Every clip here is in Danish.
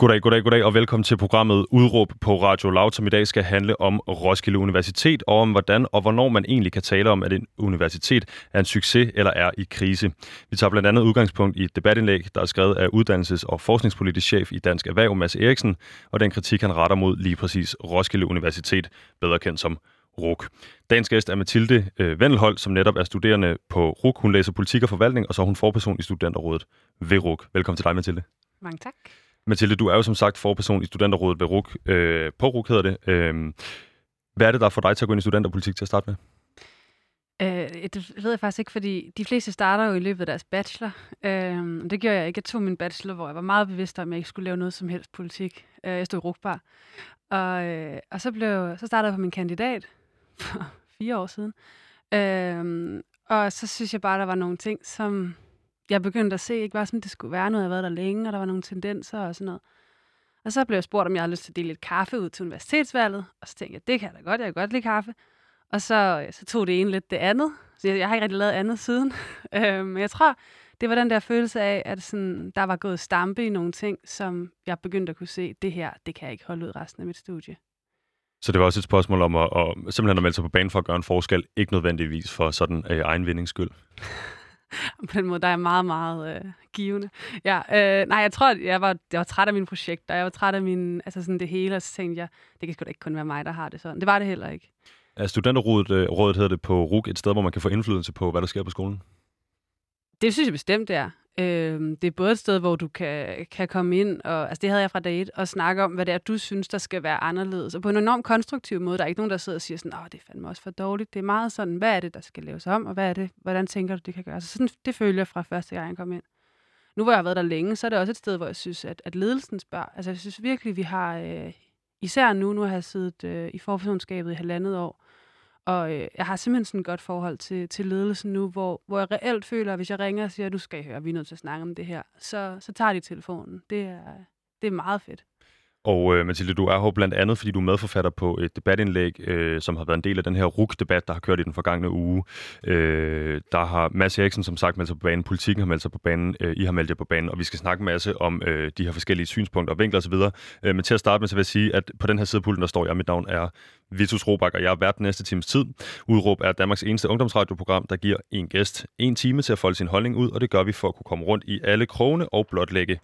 Goddag, goddag, goddag, og velkommen til programmet Udråb på Radio Loud, som i dag skal handle om Roskilde Universitet, og om hvordan og hvornår man egentlig kan tale om, at en universitet er en succes eller er i krise. Vi tager blandt andet udgangspunkt i et debatindlæg, der er skrevet af uddannelses- og forskningspolitisk chef i Dansk Erhverv, Mads Eriksen, og den kritik, han retter mod lige præcis Roskilde Universitet, bedre kendt som RUK. Dagens gæst er Mathilde øh, Vendelhold, som netop er studerende på RUK. Hun læser politik og forvaltning, og så er hun forperson i studenterrådet ved RUK. Velkommen til dig, Mathilde. Mange tak. Mathilde, du er jo som sagt forperson i studenterrådet ved RUK. Øh, på RUK hedder det. Øh, hvad er det, der får dig til at gå ind i studenterpolitik til at starte med? Øh, det ved jeg faktisk ikke, fordi de fleste starter jo i løbet af deres bachelor. Øh, det gjorde jeg ikke. Jeg tog min bachelor, hvor jeg var meget bevidst om, at jeg ikke skulle lave noget som helst politik. Øh, jeg stod i rugbar. Og, øh, og så, blev, så startede jeg på min kandidat for fire år siden. Øh, og så synes jeg bare, der var nogle ting, som jeg begyndte at se, ikke var sådan, det skulle være noget, jeg havde været der længe, og der var nogle tendenser og sådan noget. Og så blev jeg spurgt, om jeg havde lyst til at dele lidt kaffe ud til universitetsvalget, og så tænkte jeg, det kan jeg da godt, jeg kan godt lide kaffe. Og så, så tog det ene lidt det andet. Så jeg, jeg har ikke rigtig lavet andet siden. øhm, men jeg tror, det var den der følelse af, at sådan, der var gået stampe i nogle ting, som jeg begyndte at kunne se, det her, det kan jeg ikke holde ud resten af mit studie. Så det var også et spørgsmål om at, at simpelthen at melde sig på banen for at gøre en forskel, ikke nødvendigvis for sådan øh, egen vindings skyld. på den måde, der er meget, meget øh, givende. Ja, øh, nej, jeg tror, jeg var, jeg var træt af mine projekter. Jeg var træt af min, altså sådan det hele, og så tænkte jeg, det kan sgu da ikke kun være mig, der har det sådan. Det var det heller ikke. Er studenterrådet øh, rådet hedder det på RUG et sted, hvor man kan få indflydelse på, hvad der sker på skolen? Det synes jeg bestemt, det er. Øh, det er både et sted, hvor du kan, kan komme ind, og altså det havde jeg fra dag et, og snakke om, hvad det er, du synes, der skal være anderledes. Og på en enormt konstruktiv måde. Der er ikke nogen, der sidder og siger sådan, åh, det er fandme også for dårligt. Det er meget sådan, hvad er det, der skal laves om, og hvad er det, hvordan tænker du, det kan gøres? Så sådan, det følger jeg fra første gang, jeg kom ind. Nu hvor jeg har været der længe, så er det også et sted, hvor jeg synes, at, at ledelsen spørger. Altså jeg synes virkelig, vi har, øh, især nu, nu har jeg siddet øh, i forpersonskabet i halvandet år, og øh, jeg har simpelthen sådan et godt forhold til, til ledelsen nu, hvor, hvor jeg reelt føler, at hvis jeg ringer og siger, at du skal høre, vi er nødt til at snakke om det her, så, så tager de telefonen. Det er, det er meget fedt. Og øh, Mathilde, du er her blandt andet, fordi du er medforfatter på et debatindlæg, øh, som har været en del af den her RUK-debat, der har kørt i den forgangne uge. Øh, der har Mads Eriksen som sagt meldt sig på banen, politikken har meldt sig på banen, øh, I har meldt jer på banen, og vi skal snakke en masse om øh, de her forskellige synspunkter og vinkler osv. Øh, men til at starte med, så vil jeg sige, at på den her side af pulten, der står jeg, mit navn er Vitus Robak, og jeg er vært den næste times tid. Udråb er Danmarks eneste ungdomsradioprogram, der giver en gæst en time til at folde sin holdning ud, og det gør vi for at kunne komme rundt i alle krogene og blotlægge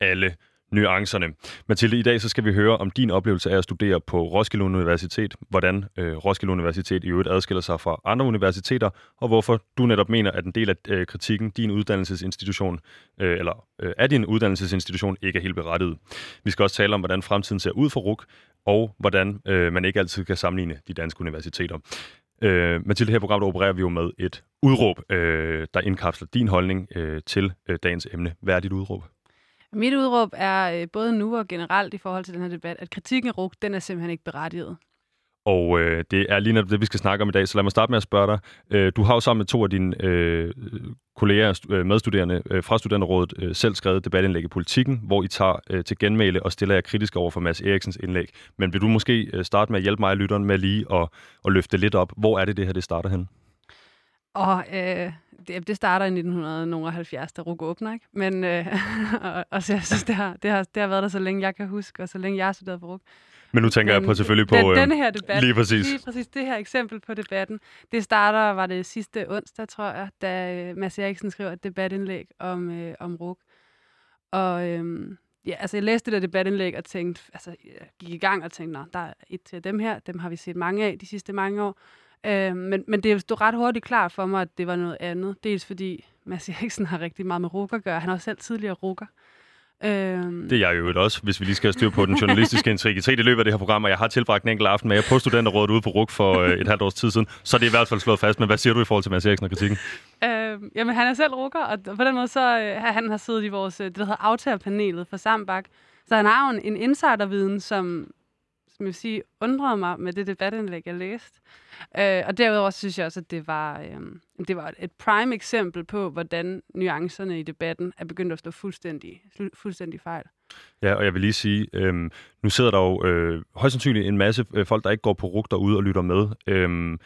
alle nuancerne. Mathilde, i dag så skal vi høre om din oplevelse af at studere på Roskilde Universitet, hvordan øh, Roskilde Universitet i øvrigt adskiller sig fra andre universiteter, og hvorfor du netop mener, at en del af øh, kritikken, din uddannelsesinstitution, øh, eller øh, er din uddannelsesinstitution, ikke er helt berettiget. Vi skal også tale om, hvordan fremtiden ser ud for RUK, og hvordan øh, man ikke altid kan sammenligne de danske universiteter. Øh, Mathilde, her program opererer vi jo med et udråb, øh, der indkapsler din holdning øh, til øh, dagens emne. Hvad er dit udråb? Mit udråb er øh, både nu og generelt i forhold til den her debat, at kritikken af RUG, den er simpelthen ikke berettiget. Og øh, det er lige netop det, vi skal snakke om i dag, så lad mig starte med at spørge dig. Øh, du har jo sammen med to af dine øh, kolleger, øh, medstuderende øh, fra Studenterrådet, øh, selv skrevet debatindlæg i politikken, hvor I tager øh, til genmæle og stiller jer kritisk over for Mads Eriksens indlæg. Men vil du måske øh, starte med at hjælpe mig og lytteren med lige at, at løfte lidt op? Hvor er det, det her det starter hen? Og øh, det, det starter i 1970, da RUG åbner, ikke? Men, øh, og, og så jeg synes, det har, det, har, det har været der så længe jeg kan huske, og så længe jeg har studeret på RUG. Men nu tænker Men, jeg på selvfølgelig på... Den, øh, denne her debat, lige præcis. Lige præcis det her eksempel på debatten. Det starter, var det sidste onsdag, tror jeg, da øh, Mads Eriksen skrev et debatindlæg om, øh, om RUG. Og øh, ja, altså jeg læste det der debatindlæg og tænkte, altså jeg gik i gang og tænkte, nå, der er et til dem her, dem har vi set mange af de sidste mange år. Øh, men, men det stod ret hurtigt klart for mig, at det var noget andet. Dels fordi Mads Eriksen har rigtig meget med rukker at gøre. Han har selv tidligere rukker. Øhm... Det er jeg jo også, hvis vi lige skal styre på den journalistiske integritet i løbet af det her program, og jeg har tilbragt en enkelt aften med jer på studenterrådet ude på RUK for øh, et halvt års tid siden, så det er i hvert fald slået fast. Men hvad siger du i forhold til Mads Eriksen og kritikken? Øhm, jamen, han er selv rukker, og på den måde så øh, han har siddet i vores, øh, det der hedder aftagerpanelet for Sambak. Så han har jo en, en insiderviden, som, som jeg vil sige, undrede mig med det debatindlæg, jeg læste. Øh, og derudover synes jeg også, at det var, øh, det var et prime eksempel på, hvordan nuancerne i debatten er begyndt at stå fuldstændig, fuldstændig fejl. Ja, og jeg vil lige sige, øh, nu sidder der jo øh, højst sandsynligt en masse øh, folk, der ikke går på rug derude og lytter med. Øh,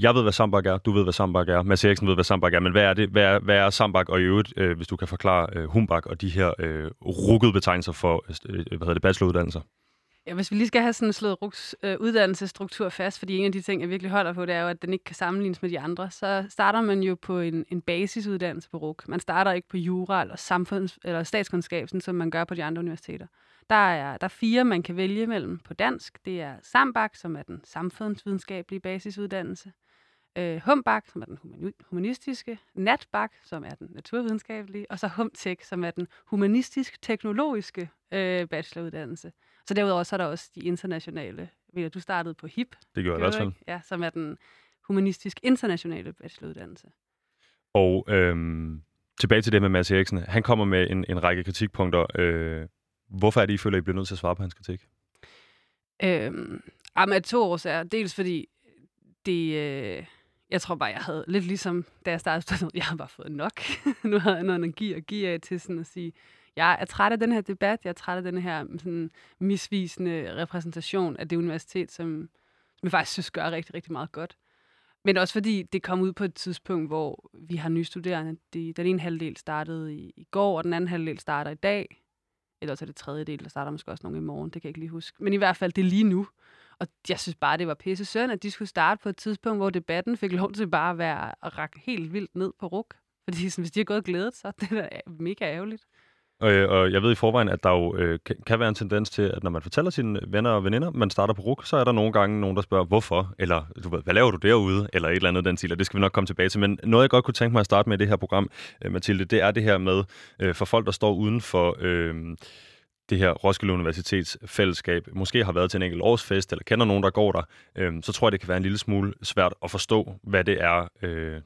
jeg ved, hvad sambak er, du ved, hvad sambak er, Mads Eriksen ved, hvad sambak er, men hvad er det? Hvad er, hvad er sambak, og i øvrigt, øh, hvis du kan forklare øh, humbak og de her øh, rukkede betegnelser for øh, hvad hedder det, bacheloruddannelser? Ja, hvis vi lige skal have sådan slået RUKs øh, uddannelsesstruktur fast, fordi en af de ting, jeg virkelig holder på, det er jo, at den ikke kan sammenlignes med de andre, så starter man jo på en, en basisuddannelse på RUK. Man starter ikke på jura eller, samfunds- eller statskundskab, sådan, som man gør på de andre universiteter. Der er, der er fire, man kan vælge mellem på dansk. Det er SAMBAK, som er den samfundsvidenskabelige basisuddannelse. Øh, HUMBAK, som er den humanistiske. NATBAK, som er den naturvidenskabelige. Og så HUMTEK, som er den humanistisk-teknologiske øh, bacheloruddannelse. Så derudover så er der også de internationale. Ved du startede på HIP. Det gjorde jeg i hvert fald. Ja, som er den humanistisk internationale bacheloruddannelse. Og øhm, tilbage til det med Mads Eriksen. Han kommer med en, en række kritikpunkter. Øh, hvorfor er det, I føler, I bliver nødt til at svare på hans kritik? Øhm, af to årsager. Dels fordi det... Øh, jeg tror bare, jeg havde lidt ligesom, da jeg startede, jeg havde bare fået nok. nu havde jeg noget energi at give af til sådan at sige, jeg er træt af den her debat, jeg er træt af den her mm, sådan, misvisende repræsentation af det universitet, som, som jeg faktisk synes gør rigtig, rigtig meget godt. Men også fordi det kom ud på et tidspunkt, hvor vi har nye studerende. De, den ene halvdel startede i, i går, og den anden halvdel starter i dag. Eller så er det tredje del, der starter måske også nogle i morgen, det kan jeg ikke lige huske. Men i hvert fald, det er lige nu. Og jeg synes bare, det var pisse søn, at de skulle starte på et tidspunkt, hvor debatten fik lov til bare at være at række helt vildt ned på ruk. Fordi sådan, hvis de har gået og glædet sig, det er mega ærgerligt. Øh, og jeg ved i forvejen, at der jo øh, kan være en tendens til, at når man fortæller sine venner og veninder, man starter på RUK, så er der nogle gange nogen, der spørger, hvorfor? Eller, du ved, hvad laver du derude? Eller et eller andet den stil, og det skal vi nok komme tilbage til. Men noget, jeg godt kunne tænke mig at starte med i det her program, øh, Mathilde, det er det her med, øh, for folk, der står uden for... Øh, det her Roskilde Universitets fællesskab måske har været til en enkelt årsfest, eller kender nogen, der går der, øh, så tror jeg, det kan være en lille smule svært at forstå, hvad det er, øh,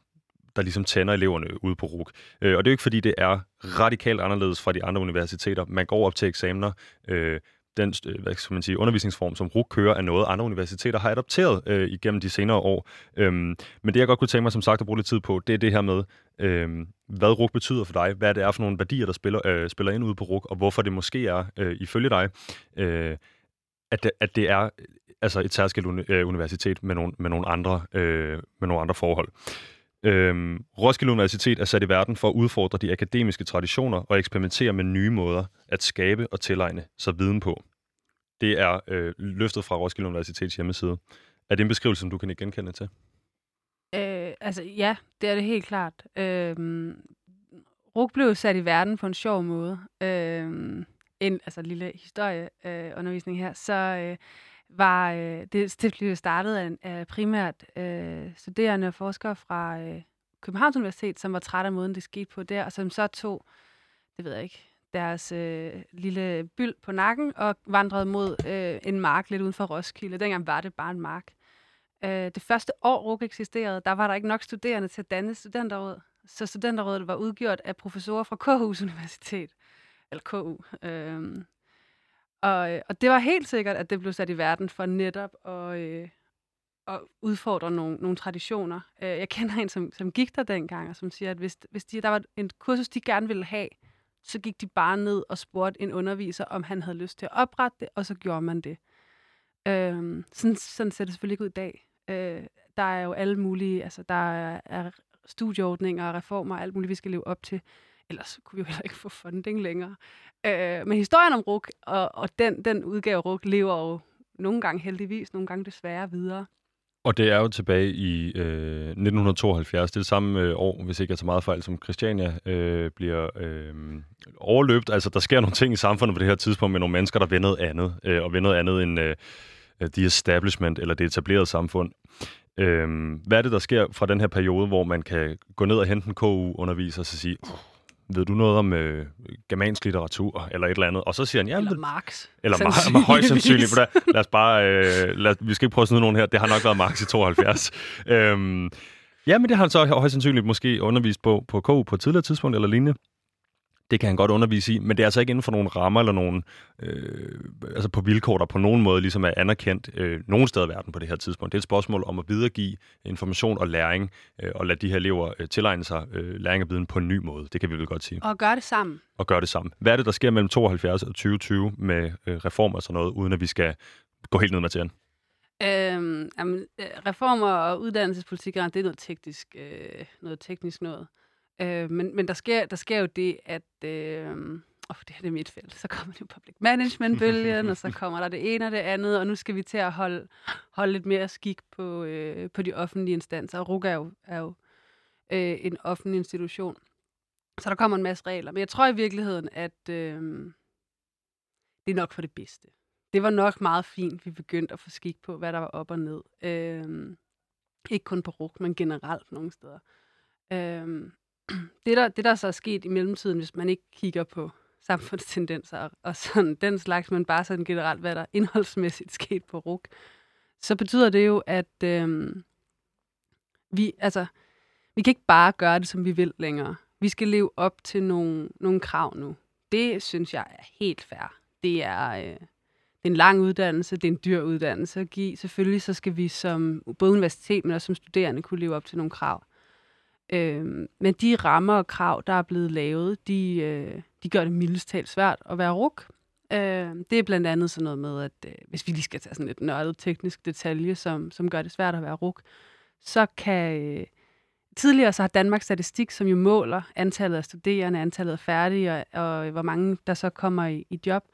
der ligesom tænder eleverne ude på RUK. Øh, og det er jo ikke, fordi det er radikalt anderledes fra de andre universiteter. Man går op til eksamener. Øh, den øh, hvad skal man sige, undervisningsform, som RUK kører, er noget, andre universiteter har adopteret øh, igennem de senere år. Øhm, men det, jeg godt kunne tænke mig, som sagt, at bruge lidt tid på, det er det her med, øh, hvad RUK betyder for dig, hvad det er for nogle værdier, der spiller, øh, spiller ind ude på RUK, og hvorfor det måske er, øh, ifølge dig, øh, at, det, at det er altså et særskilt øh, universitet med nogle, med nogle, andre, øh, med nogle andre forhold. Øhm, Roskilde Universitet er sat i verden for at udfordre de akademiske traditioner og eksperimentere med nye måder at skabe og tilegne sig viden på. Det er øh, løftet fra Roskilde Universitets hjemmeside. Er det en beskrivelse, som du kan genkende til? Øh, altså ja, det er det helt klart. Øh, RUG blev sat i verden på en sjov måde. Øh, en altså, lille historieundervisning øh, her. Så øh, var øh, det, det blev startet af, af primært øh, studerende og forskere fra øh, Københavns Universitet, som var trætte af måden, det skete på der, og som så tog, det ved jeg ikke, deres øh, lille byld på nakken og vandrede mod øh, en mark lidt uden for Roskilde. Dengang var det bare en mark. Øh, det første år RUG eksisterede, der var der ikke nok studerende til at danne studenterråd. Så studenterrådet var udgjort af professorer fra KU's Universitet, eller KU. Øh, og, øh, og det var helt sikkert, at det blev sat i verden for netop at, øh, at udfordre nogle, nogle traditioner. Øh, jeg kender en, som, som gik der dengang, og som siger, at hvis, hvis de, der var en kursus, de gerne ville have, så gik de bare ned og spurgte en underviser, om han havde lyst til at oprette det, og så gjorde man det. Øh, sådan, sådan ser det selvfølgelig ikke ud i dag. Øh, der er jo alle mulige, altså der er, er studieordninger og reformer og alt muligt, vi skal leve op til. Ellers kunne vi jo heller ikke få funding længere. Øh, men historien om RUK, og, og den, den udgave RUK, lever jo nogle gange heldigvis, nogle gange desværre videre. Og det er jo tilbage i øh, 1972, det er det samme øh, år, hvis ikke jeg tager meget fejl, som Christiania øh, bliver øh, overløbt. Altså, der sker nogle ting i samfundet på det her tidspunkt med nogle mennesker, der vil noget andet, øh, og vil noget andet end øh, øh the establishment, eller det etablerede samfund. Øh, hvad er det, der sker fra den her periode, hvor man kan gå ned og hente en KU-underviser og så sige, ved du noget om øh, germansk litteratur, eller et eller andet? Og så siger han, ja... Eller Marx. Eller Marx, højst sandsynligt. Der, lad os bare, øh, lad, vi skal ikke prøve at snyde nogen her. Det har nok været Marx i 72. øhm, ja, men det har han så højst sandsynligt måske undervist på, på KU på et tidligere tidspunkt, eller lignende det kan han godt undervise i, men det er altså ikke inden for nogle rammer eller nogle, øh, altså på vilkår, der på nogen måde ligesom er anerkendt øh, nogen steder i verden på det her tidspunkt. Det er et spørgsmål om at videregive information og læring, øh, og lade de her elever øh, tilegne sig øh, læring og viden på en ny måde. Det kan vi vel godt sige. Og gøre det sammen. Og gøre det sammen. Hvad er det, der sker mellem 72 og 2020 med øh, reformer og sådan noget, uden at vi skal gå helt ned med til Øhm, jamen, øh, reformer og uddannelsespolitik, det er noget teknisk, øh, noget teknisk noget. Øh, men men der, sker, der sker jo det, at... Øh, oh, det her det er mit felt. Så kommer det jo public management-bølgen, og så kommer der det ene og det andet, og nu skal vi til at holde, holde lidt mere skik på, øh, på de offentlige instanser. Og RUG er jo, er jo øh, en offentlig institution. Så der kommer en masse regler. Men jeg tror i virkeligheden, at øh, det er nok for det bedste. Det var nok meget fint, vi begyndte at få skik på, hvad der var op og ned. Øh, ikke kun på RUG, men generelt nogle steder. Øh, det, der, det, der så er sket i mellemtiden, hvis man ikke kigger på samfundstendenser og sådan den slags, men bare sådan generelt, hvad der indholdsmæssigt sket på RUG, så betyder det jo, at øh, vi, altså, vi kan ikke bare gøre det, som vi vil længere. Vi skal leve op til nogle, nogle krav nu. Det synes jeg er helt fair. Det er, øh, det er en lang uddannelse, det er en dyr uddannelse at give. Selvfølgelig så skal vi som både universitet, men også som studerende kunne leve op til nogle krav. Øh, men de rammer og krav, der er blevet lavet, de, øh, de gør det mildest talt svært at være ruk. Øh, det er blandt andet sådan noget med, at øh, hvis vi lige skal tage sådan et nørdet teknisk detalje, som, som gør det svært at være ruk, så kan... Øh, tidligere så har Danmarks Statistik, som jo måler antallet af studerende, antallet af færdige, og, og hvor mange der så kommer i, i job,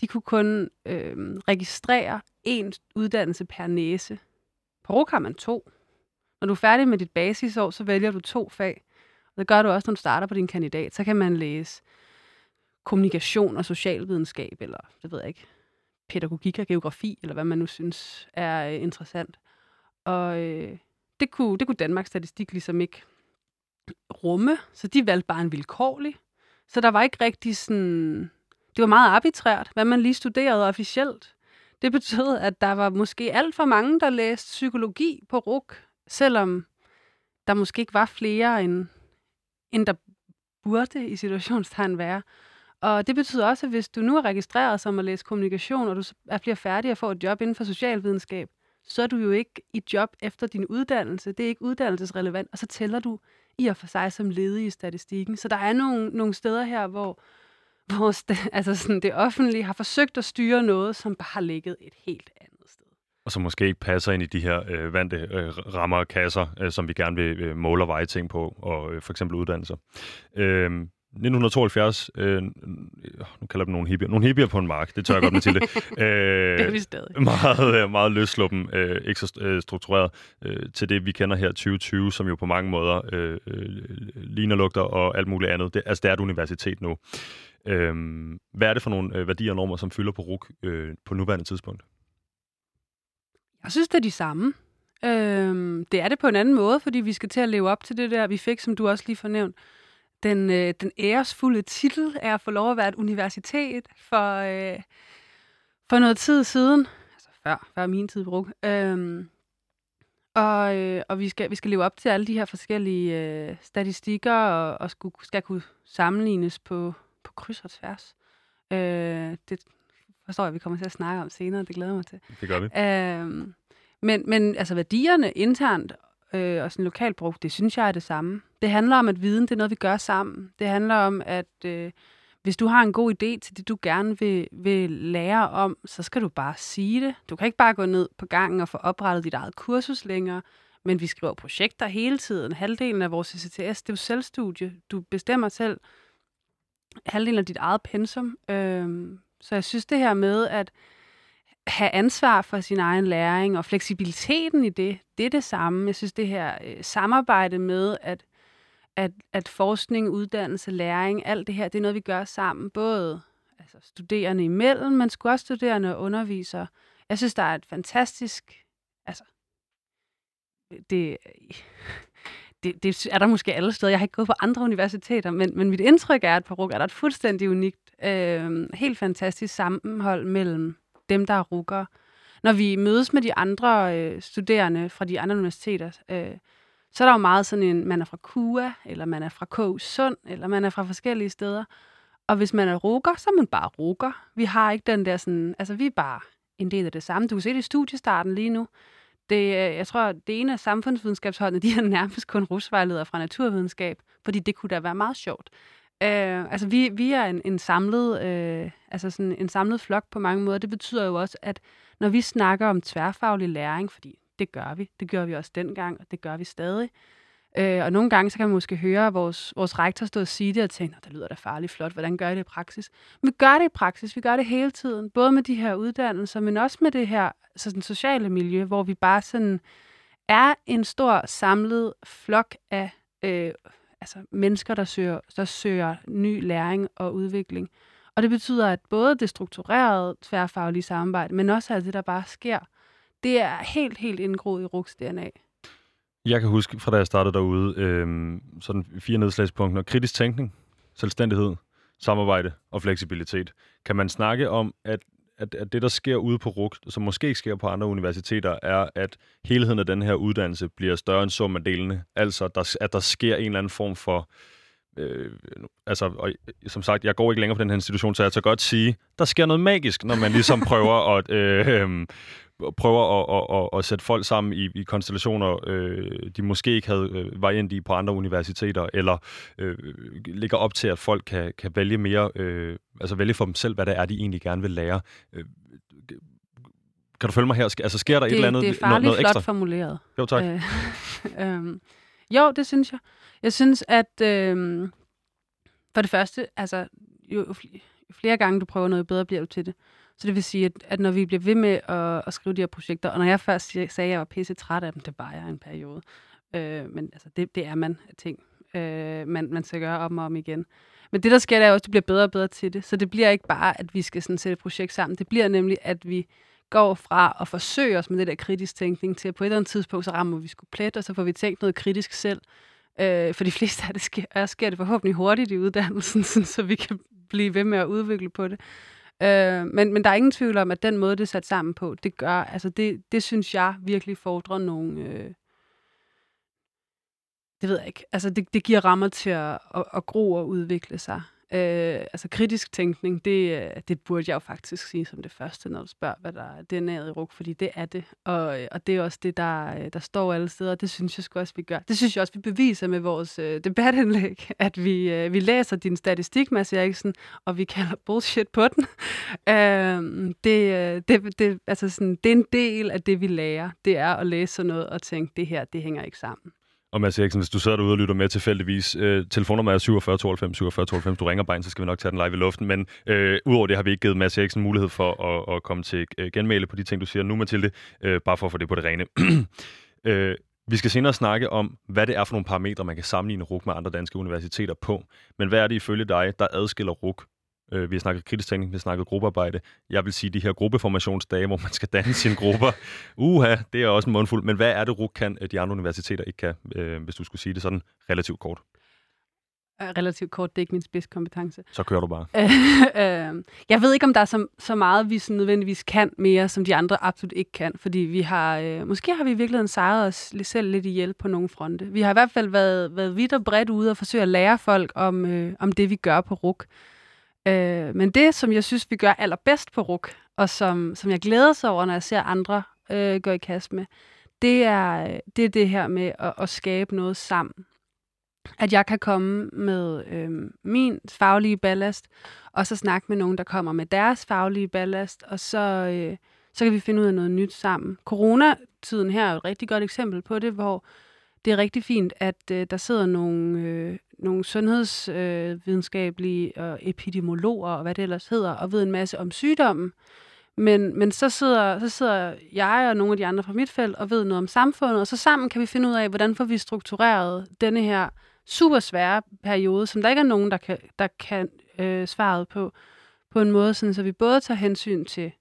de kunne kun øh, registrere én uddannelse per næse. På RUK har man to. Når du er færdig med dit basisår, så vælger du to fag. Og det gør du også, når du starter på din kandidat. Så kan man læse kommunikation og socialvidenskab, eller det ved jeg ikke, pædagogik og geografi, eller hvad man nu synes er øh, interessant. Og øh, det, kunne, det kunne Danmarks Statistik ligesom ikke rumme, så de valgte bare en vilkårlig. Så der var ikke rigtig sådan... Det var meget arbitrært, hvad man lige studerede officielt. Det betød, at der var måske alt for mange, der læste psykologi på RUK, selvom der måske ikke var flere, end, end der burde i situationstegn være. Og det betyder også, at hvis du nu er registreret som at læse kommunikation, og du er bliver færdig og får et job inden for socialvidenskab, så er du jo ikke i job efter din uddannelse. Det er ikke uddannelsesrelevant, og så tæller du i og for sig som ledig i statistikken. Så der er nogle, nogle steder her, hvor, hvor altså sådan, det offentlige har forsøgt at styre noget, som bare har ligget et helt andet og som måske ikke passer ind i de her øh, vante øh, rammer og kasser, øh, som vi gerne vil øh, måle og veje ting på, og øh, for eksempel uddannelser. Øh, 1972, øh, nu kalder dem nogle hippier, nogle hippier på en mark, det tør jeg godt med til det. Øh, det er vi stadig. Meget, øh, meget løsluppen, øh, ikke så øh, struktureret øh, til det, vi kender her 2020, som jo på mange måder øh, øh, ligner lugter og alt muligt andet. Det, altså, det er et universitet nu. Øh, hvad er det for nogle øh, værdier og normer, som fylder på RUK øh, på nuværende tidspunkt? Jeg synes, det er de samme. Øhm, det er det på en anden måde, fordi vi skal til at leve op til det der, vi fik, som du også lige fornævnt. Den, øh, den æresfulde titel er at få lov at være et universitet for, øh, for noget tid siden. Altså før, før min tid brug. Øhm, og, øh, og vi, skal, vi skal leve op til alle de her forskellige øh, statistikker, og, og skulle, skal kunne sammenlignes på, på kryds og tværs. Øh, det, forstår jeg, vi kommer til at snakke om senere. Det glæder jeg mig til. Det gør vi. Øhm, men, men altså værdierne internt øh, og sådan lokalt brug, det synes jeg er det samme. Det handler om, at viden det er noget, vi gør sammen. Det handler om, at øh, hvis du har en god idé til det, du gerne vil, vil lære om, så skal du bare sige det. Du kan ikke bare gå ned på gangen og få oprettet dit eget kursus længere, men vi skriver projekter hele tiden. Halvdelen af vores CCTS, det er jo selvstudie. Du bestemmer selv halvdelen af dit eget pensum. Øh, så jeg synes det her med at have ansvar for sin egen læring og fleksibiliteten i det, det er det samme. Jeg synes det her øh, samarbejde med at, at, at forskning, uddannelse, læring, alt det her, det er noget, vi gør sammen. Både altså, studerende imellem, men sgu også studerende og undervisere. Jeg synes, der er et fantastisk... Altså, det, det, det er der måske alle steder. Jeg har ikke gået på andre universiteter, men, men mit indtryk er, at på RUG er der et fuldstændig unikt øh, helt fantastisk sammenhold mellem dem, der er rukker. Når vi mødes med de andre øh, studerende fra de andre universiteter, øh, så er der jo meget sådan en, man er fra KUA, eller man er fra KU Sund, eller man er fra forskellige steder. Og hvis man er rukker, så er man bare rukker. Vi har ikke den der sådan, altså vi er bare en del af det samme. Du kan se det i studiestarten lige nu. Det, øh, jeg tror, det ene af samfundsvidenskabsholdene, de er nærmest kun rusvejledere fra naturvidenskab, fordi det kunne da være meget sjovt. Øh, altså, vi, vi er en, en samlet, øh, altså sådan en samlet flok på mange måder. Det betyder jo også, at når vi snakker om tværfaglig læring, fordi det gør vi, det gør vi også dengang, og det gør vi stadig, Øh, og nogle gange, så kan man måske høre vores, vores rektor stå og sige det, og tænke, det lyder da farligt flot, hvordan gør I det i praksis? Men vi gør det i praksis, vi gør det hele tiden, både med de her uddannelser, men også med det her sådan sociale miljø, hvor vi bare sådan er en stor samlet flok af øh, altså mennesker, der søger, der søger ny læring og udvikling. Og det betyder, at både det strukturerede tværfaglige samarbejde, men også alt det, der bare sker, det er helt, helt indgroet i RUKs DNA. Jeg kan huske fra da jeg startede derude, øh, sådan fire nedslagspunkter. Kritisk tænkning, selvstændighed, samarbejde og fleksibilitet. Kan man snakke om, at, at, at det, der sker ude på RUG, som måske ikke sker på andre universiteter, er, at helheden af den her uddannelse bliver større end summen af delene. Altså, der, at der sker en eller anden form for øh, altså, og, som sagt, jeg går ikke længere på den her institution, så jeg kan godt sige, der sker noget magisk, når man ligesom prøver at øh, øh, prøver at, at, at, at sætte folk sammen i, i konstellationer, øh, de måske ikke havde øh, variant i på andre universiteter, eller øh, ligger op til, at folk kan, kan vælge mere, øh, altså vælge for dem selv, hvad det er, de egentlig gerne vil lære. Øh, kan du følge mig her? Altså sker der det, et eller andet Det er farligt noget, noget flot ekstra? formuleret. Jo, tak. Øh, øh, jo, det synes jeg. Jeg synes, at øh, for det første, altså jo, jo flere gange du prøver noget, bedre bliver du til det. Så det vil sige, at, at når vi bliver ved med at, at skrive de her projekter, og når jeg først sagde, at jeg var pisse træt af dem, det var jeg en periode. Øh, men altså, det, det er man af ting, øh, man, man skal gøre om og om igen. Men det, der sker, det er også, at du bliver bedre og bedre til det. Så det bliver ikke bare, at vi skal sådan sætte et projekt sammen. Det bliver nemlig, at vi går fra at forsøge os med det der kritisk tænkning til, at på et eller andet tidspunkt, så rammer vi sgu plet, og så får vi tænkt noget kritisk selv. Øh, for de fleste af det sker, sker det forhåbentlig hurtigt i uddannelsen, sådan, så vi kan blive ved med at udvikle på det. Øh, men, men der er ingen tvivl om, at den måde, det er sat sammen på, det gør, altså det, det synes jeg virkelig fordrer nogle, øh, det ved jeg ikke, altså det, det giver rammer til at, at, at gro og udvikle sig. Øh, altså kritisk tænkning, det, øh, det burde jeg jo faktisk sige som det første, når du spørger, hvad der er DNA'et i RUK, fordi det er det. Og, øh, og det er også det, der, øh, der står alle steder, det synes jeg også, vi gør. Det synes jeg også, vi beviser med vores øh, debatindlæg, at vi, øh, vi læser din statistik, Mads Eriksen, og vi kalder bullshit på den. Øhm, øh, det, det, det, altså sådan, det er en del af det, vi lærer. Det er at læse sådan noget og tænke, det her, det hænger ikke sammen. Og Mads Eriksen, hvis du sidder derude og lytter med tilfældigvis, øh, telefonnummer er 47 92 47 92. Du ringer bare ind, så skal vi nok tage den live i luften. Men øh, udover det har vi ikke givet Mads Eriksen mulighed for at, at komme til øh, genmæle på de ting, du siger nu, Mathilde. Øh, bare for at få det på det rene. øh, vi skal senere snakke om, hvad det er for nogle parametre, man kan sammenligne RUK med andre danske universiteter på. Men hvad er det ifølge dig, der adskiller RUK Øh, vi har snakket kritisk tænkning, vi har snakket gruppearbejde. Jeg vil sige, de her gruppeformationsdage, hvor man skal danne sine grupper, uha, det er også en mundfuld. Men hvad er det, RUK kan, de andre universiteter ikke kan, øh, hvis du skulle sige det sådan relativt kort? relativt kort, det er ikke min spidskompetence. Så kører du bare. øh, jeg ved ikke, om der er så, så meget, vi sådan nødvendigvis kan mere, som de andre absolut ikke kan, fordi vi har, øh, måske har vi i virkeligheden sejret os selv lidt ihjel på nogle fronte. Vi har i hvert fald været, været vidt og bredt ude og forsøge at lære folk om, øh, om det, vi gør på RUK. Øh, men det, som jeg synes, vi gør allerbedst på RUK, og som, som jeg glæder sig over, når jeg ser andre øh, gå i kast med, det er, det er det her med at, at skabe noget sammen. At jeg kan komme med øh, min faglige ballast, og så snakke med nogen, der kommer med deres faglige ballast, og så, øh, så kan vi finde ud af noget nyt sammen. Coronatiden her er et rigtig godt eksempel på det, hvor det er rigtig fint, at øh, der sidder nogle, øh, nogle sundhedsvidenskabelige øh, og epidemiologer og hvad det ellers hedder, og ved en masse om sygdommen. Men, men så, sidder, så sidder jeg og nogle af de andre fra mit felt og ved noget om samfundet, og så sammen kan vi finde ud af, hvordan får vi struktureret denne her super svære periode, som der ikke er nogen, der kan, der kan øh, svaret på, på en måde, sådan, så vi både tager hensyn til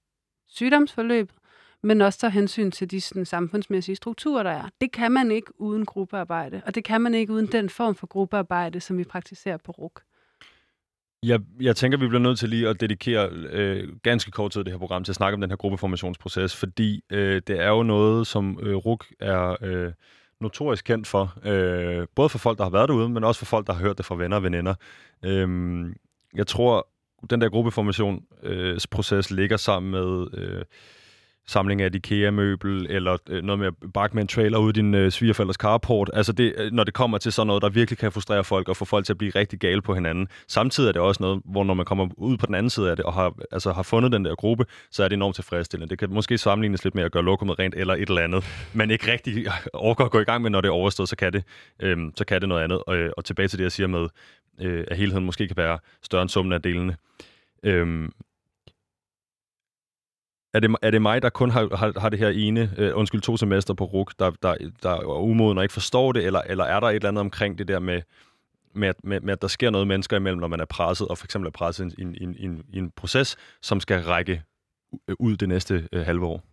sygdomsforløbet, men også tager hensyn til de sådan, samfundsmæssige strukturer, der er. Det kan man ikke uden gruppearbejde, og det kan man ikke uden den form for gruppearbejde, som vi praktiserer på RUK. Jeg, jeg tænker, vi bliver nødt til lige at dedikere øh, ganske kort tid det her program til at snakke om den her gruppeformationsproces, fordi øh, det er jo noget, som øh, RUK er øh, notorisk kendt for, øh, både for folk, der har været derude, men også for folk, der har hørt det fra venner og veninder. Øh, jeg tror, den der gruppeformationsproces øh, ligger sammen med... Øh, samling af et IKEA-møbel, eller øh, noget med at bakke med en trailer ud i din øh, svigerforældres carport. Altså det, øh, når det kommer til sådan noget, der virkelig kan frustrere folk og få folk til at blive rigtig gale på hinanden. Samtidig er det også noget, hvor når man kommer ud på den anden side af det, og har, altså, har fundet den der gruppe, så er det enormt tilfredsstillende. Det kan måske sammenlignes lidt med at gøre lokummet rent eller et eller andet, men ikke rigtig overgår at gå i gang med, når det er overstået, så kan det, øh, så kan det noget andet. Og, øh, og tilbage til det, jeg siger med, øh, at helheden måske kan være større end summen af delene. Øh, er det, er det mig, der kun har, har, har det her ene, øh, undskyld, to semester på RUK, der, der, der er umoden og ikke forstår det, eller, eller er der et eller andet omkring det der med, med, med, med, at der sker noget mennesker imellem, når man er presset, og for eksempel er presset i en, i en, i en, i en proces, som skal række øh, ud det næste øh, halve år?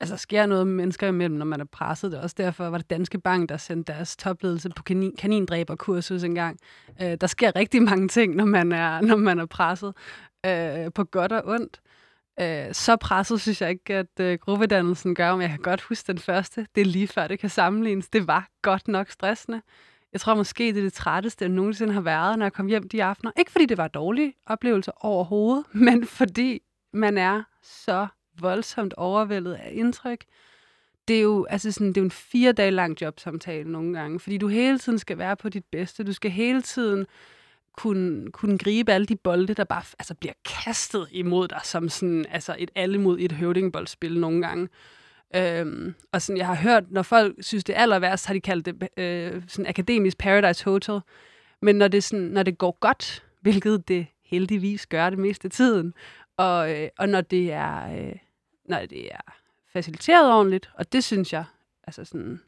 Altså, sker noget med mennesker imellem, når man er presset. Det er også derfor, var det Danske Bank, der sendte deres topledelse på kanin, kanindræberkursus engang. Øh, der sker rigtig mange ting, når man er, når man er presset, øh, på godt og ondt. Øh, så presset synes jeg ikke, at øh, gruppedannelsen gør, men jeg kan godt huske den første. Det er lige før, det kan sammenlignes. Det var godt nok stressende. Jeg tror måske, det er det trætteste, jeg nogensinde har været, når jeg kom hjem de aftener. Ikke fordi det var dårlige oplevelser overhovedet, men fordi man er så voldsomt overvældet af indtryk. Det er jo, altså sådan, det er jo en fire dage lang jobsamtale nogle gange, fordi du hele tiden skal være på dit bedste. Du skal hele tiden kunne, kunne gribe alle de bolde, der bare altså, bliver kastet imod dig, som sådan, altså et alle mod et høvdingboldspil nogle gange. Øhm, og sådan, jeg har hørt, når folk synes, det er aller værst, har de kaldt det øh, sådan akademisk Paradise Hotel. Men når det, sådan, når det går godt, hvilket det heldigvis gør det meste af tiden, og, øh, og når det er øh, når det er faciliteret ordentligt, og det synes jeg, altså sådan,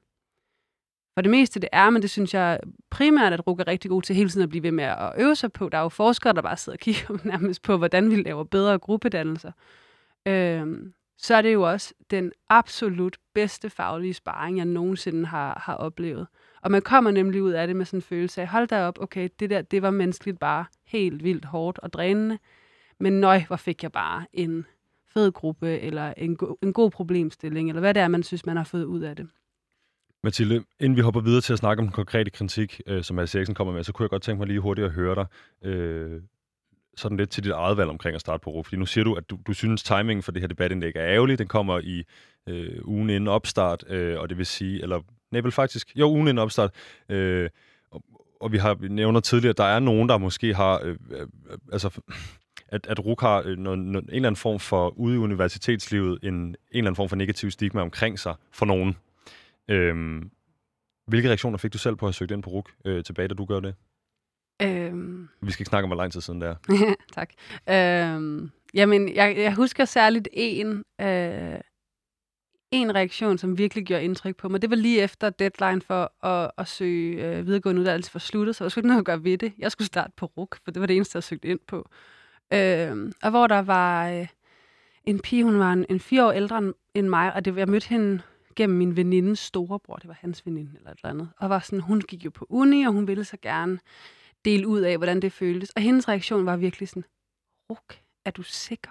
for det meste det er, men det synes jeg primært, at RUG er rigtig god til hele tiden at blive ved med at øve sig på. Der er jo forskere, der bare sidder og kigger nærmest på, hvordan vi laver bedre gruppedannelser. Øhm, så er det jo også den absolut bedste faglige sparring, jeg nogensinde har, har oplevet. Og man kommer nemlig ud af det med sådan en følelse af, hold da op, okay, det der, det var menneskeligt bare helt vildt hårdt og drænende. Men nøj, hvor fik jeg bare en fed gruppe, eller en, go- en god problemstilling, eller hvad det er, man synes, man har fået ud af det. Mathilde, inden vi hopper videre til at snakke om den konkrete kritik, øh, som Mads Eriksen kommer med, så kunne jeg godt tænke mig lige hurtigt at høre dig øh, sådan lidt til dit eget valg omkring at starte på RUF. Fordi nu siger du, at du, du synes, timingen for det her debatindlæg er ærgerlig. Den kommer i øh, ugen inden opstart, øh, og det vil sige, eller nej, vel faktisk, jo, ugen inden opstart. Øh, og, og vi har nævnt tidligere, at der er nogen, der måske har, øh, øh, altså at, at RUK har øh, noget, noget, en eller anden form for, ude i universitetslivet, en, en eller anden form for negativ stigma omkring sig for nogen. Øhm, hvilke reaktioner fik du selv på at have søgt ind på RUK øh, tilbage, da du gør det? Øhm... Vi skal ikke snakke om, hvor lang tid siden det er. tak. Øhm, jamen, jeg, jeg husker særligt en, øh, en reaktion, som virkelig gjorde indtryk på mig. Det var lige efter deadline for at, at søge øh, videregående uddannelse for sluttet, så jeg skulle ikke noget at gøre ved det. Jeg skulle starte på RUK, for det var det eneste, jeg søgte ind på. Øh, og hvor der var øh, en pige, hun var en, en fire år ældre end mig, og det, jeg mødte hende gennem min venindes storebror, det var hans veninde eller et eller andet, og var sådan, hun gik jo på uni, og hun ville så gerne dele ud af, hvordan det føltes. Og hendes reaktion var virkelig sådan, Ruk, er du sikker?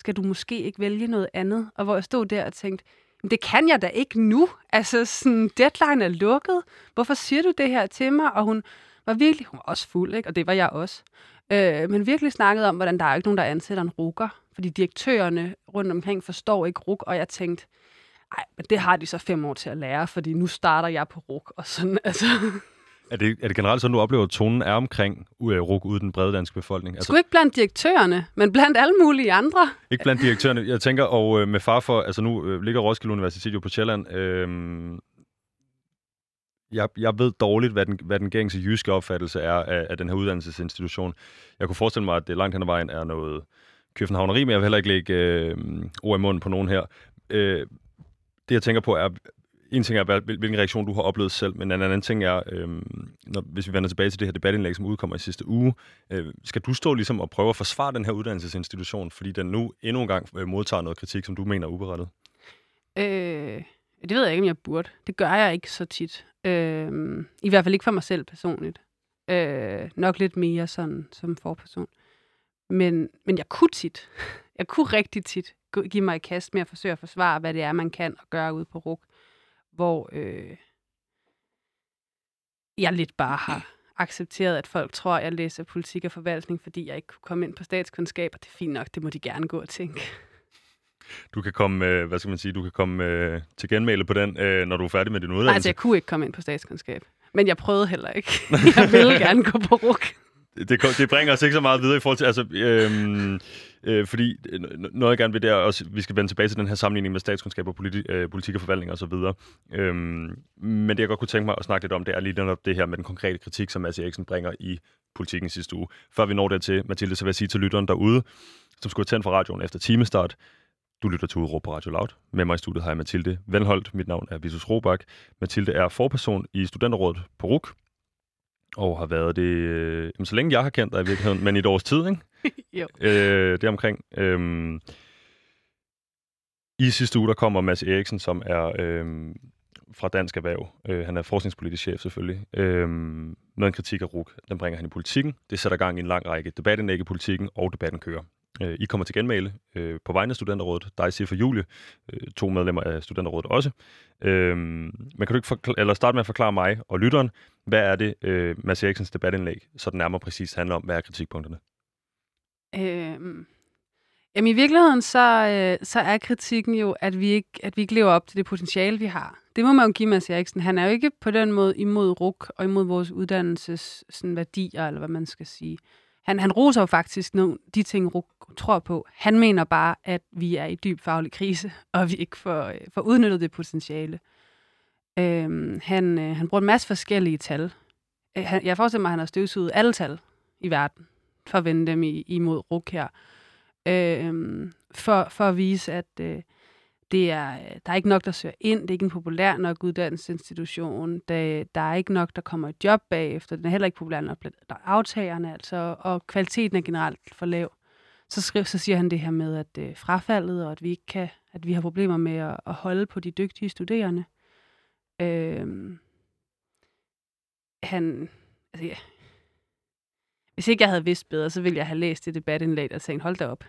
Skal du måske ikke vælge noget andet? Og hvor jeg stod der og tænkte, det kan jeg da ikke nu. Altså, sådan, deadline er lukket. Hvorfor siger du det her til mig? Og hun var virkelig, hun var også fuld, ikke? og det var jeg også. Øh, men virkelig snakket om, hvordan der er ikke nogen, der ansætter en rukker. Fordi direktørerne rundt omkring forstår ikke ruk, og jeg tænkte, nej, men det har de så fem år til at lære, fordi nu starter jeg på ruk, og sådan, altså... Er det, er det generelt sådan, du oplever, at tonen er omkring uh, RUK ude den brede danske befolkning? Altså, Sgu ikke blandt direktørerne, men blandt alle mulige andre. Ikke blandt direktørerne. Jeg tænker, og øh, med far for, altså nu øh, ligger Roskilde Universitet jo på Sjælland, øh, jeg, jeg ved dårligt, hvad den, hvad den gængse jyske opfattelse er af, af den her uddannelsesinstitution. Jeg kunne forestille mig, at det langt hen ad vejen er noget københavneri, men jeg vil heller ikke lægge øh, ord i munden på nogen her. Øh, det, jeg tænker på, er, en ting er, hvilken reaktion du har oplevet selv, men en anden ting er, øh, når, hvis vi vender tilbage til det her debatindlæg, som udkommer i sidste uge, øh, skal du stå ligesom og prøve at forsvare den her uddannelsesinstitution, fordi den nu endnu en gang øh, modtager noget kritik, som du mener er uberettet? Øh, det ved jeg ikke, om jeg burde. Det gør jeg ikke så tit. Øh, I hvert fald ikke for mig selv personligt. Øh, nok lidt mere sådan som forperson. Men, men jeg kunne tit, jeg kunne rigtig tit give mig i kast med at forsøge at forsvare, hvad det er, man kan og gøre ude på RUK, hvor øh, jeg lidt bare har accepteret, at folk tror, at jeg læser politik og forvaltning, fordi jeg ikke kunne komme ind på statskundskab, og det er fint nok, det må de gerne gå og tænke. du kan komme, øh, hvad skal man sige, du kan komme øh, til genmæle på den, øh, når du er færdig med din uddannelse. Nej, altså jeg kunne ikke komme ind på statskundskab. Men jeg prøvede heller ikke. Jeg ville gerne gå på RUK. Det, det bringer os ikke så meget videre i forhold til, altså, øhm, øh, fordi øh, noget jeg gerne vil, det er også, vi skal vende tilbage til den her sammenligning med statskundskab og politi, øh, politik og forvaltning osv. Øhm, men det jeg godt kunne tænke mig at snakke lidt om, det er lige netop det her med den konkrete kritik, som Mads Eriksen bringer i politikken sidste uge. Før vi når dertil, Mathilde, så vil jeg sige til lytteren derude, som skulle tænde for radioen efter timestart, du lytter til Udråb på Radio Loud. Med mig i studiet har jeg Mathilde Velholdt. Mit navn er Visus Robak. Mathilde er forperson i studenterrådet på RUK, og har været det, øh, så længe jeg har kendt dig i virkeligheden, men i et års tid, ikke? jo. Øh, det er omkring. Øh, I sidste uge, der kommer Mads Eriksen, som er øh, fra Dansk Erhverv. Øh, han er forskningspolitisk chef selvfølgelig. Øh, med en kritik af RUK. Den bringer han i politikken. Det sætter gang i en lang række debatindlæg i politikken, og debatten kører. Øh, I kommer til genmale øh, på vegne af Studenterrådet. Dig, Sif Julie, øh, to medlemmer af Studenterrådet også. Øh, men kan du ikke forkl- eller starte med at forklare mig og lytteren, hvad er det, øh, Mads Eriksens debatindlæg, så den nærmere præcis handler om? Hvad er kritikpunkterne? Øh, jamen i virkeligheden, så, øh, så er kritikken jo, at vi, ikke, at vi ikke lever op til det potentiale, vi har. Det må man jo give Mads Eriksen. Han er jo ikke på den måde imod RUK og imod vores uddannelses sådan, værdier, eller hvad man skal sige. Han, han roser jo faktisk nogle, de ting, RUK tror på. Han mener bare, at vi er i dyb faglig krise, og vi ikke får, øh, får udnyttet det potentiale. Øhm, han, øh, han bruger en masse forskellige tal. Øh, han, jeg forestiller mig, at han har støvsuget alle tal i verden, for at vende dem i, imod RUK her. Øhm, for, for at vise, at øh, det er, øh, der er ikke nok, der søger ind. Det er ikke en populær nok uddannelsesinstitution. Der, der er ikke nok, der kommer et job bagefter. Den er heller ikke populær nok blandt aftagerne, altså, og kvaliteten er generelt for lav. Så, skriver, så siger han det her med, at øh, frafaldet, og at vi ikke kan, at vi har problemer med at, at holde på de dygtige studerende. Øh, han, altså, ja. Hvis ikke jeg havde vidst bedre, så ville jeg have læst det debatindlæg og tænkt, hold da op,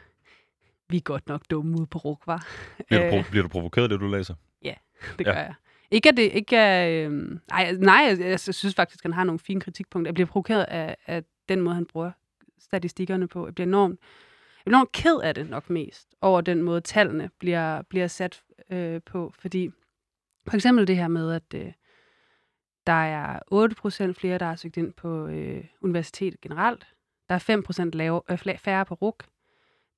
vi er godt nok dumme ude på RUK, var. Bliver du, bliver du provokeret, det du læser? Ja, det gør ja. jeg. ikke at det, ikke af, øh, nej, nej jeg, jeg, synes faktisk, at han har nogle fine kritikpunkter. Jeg bliver provokeret af, af den måde, han bruger statistikkerne på. Jeg bliver enormt, jeg bliver enormt ked af det nok mest, over den måde, tallene bliver, bliver sat øh, på. Fordi for eksempel det her med, at øh, der er 8% flere, der har søgt ind på øh, universitetet generelt. Der er 5% lave, øh, færre på RUK.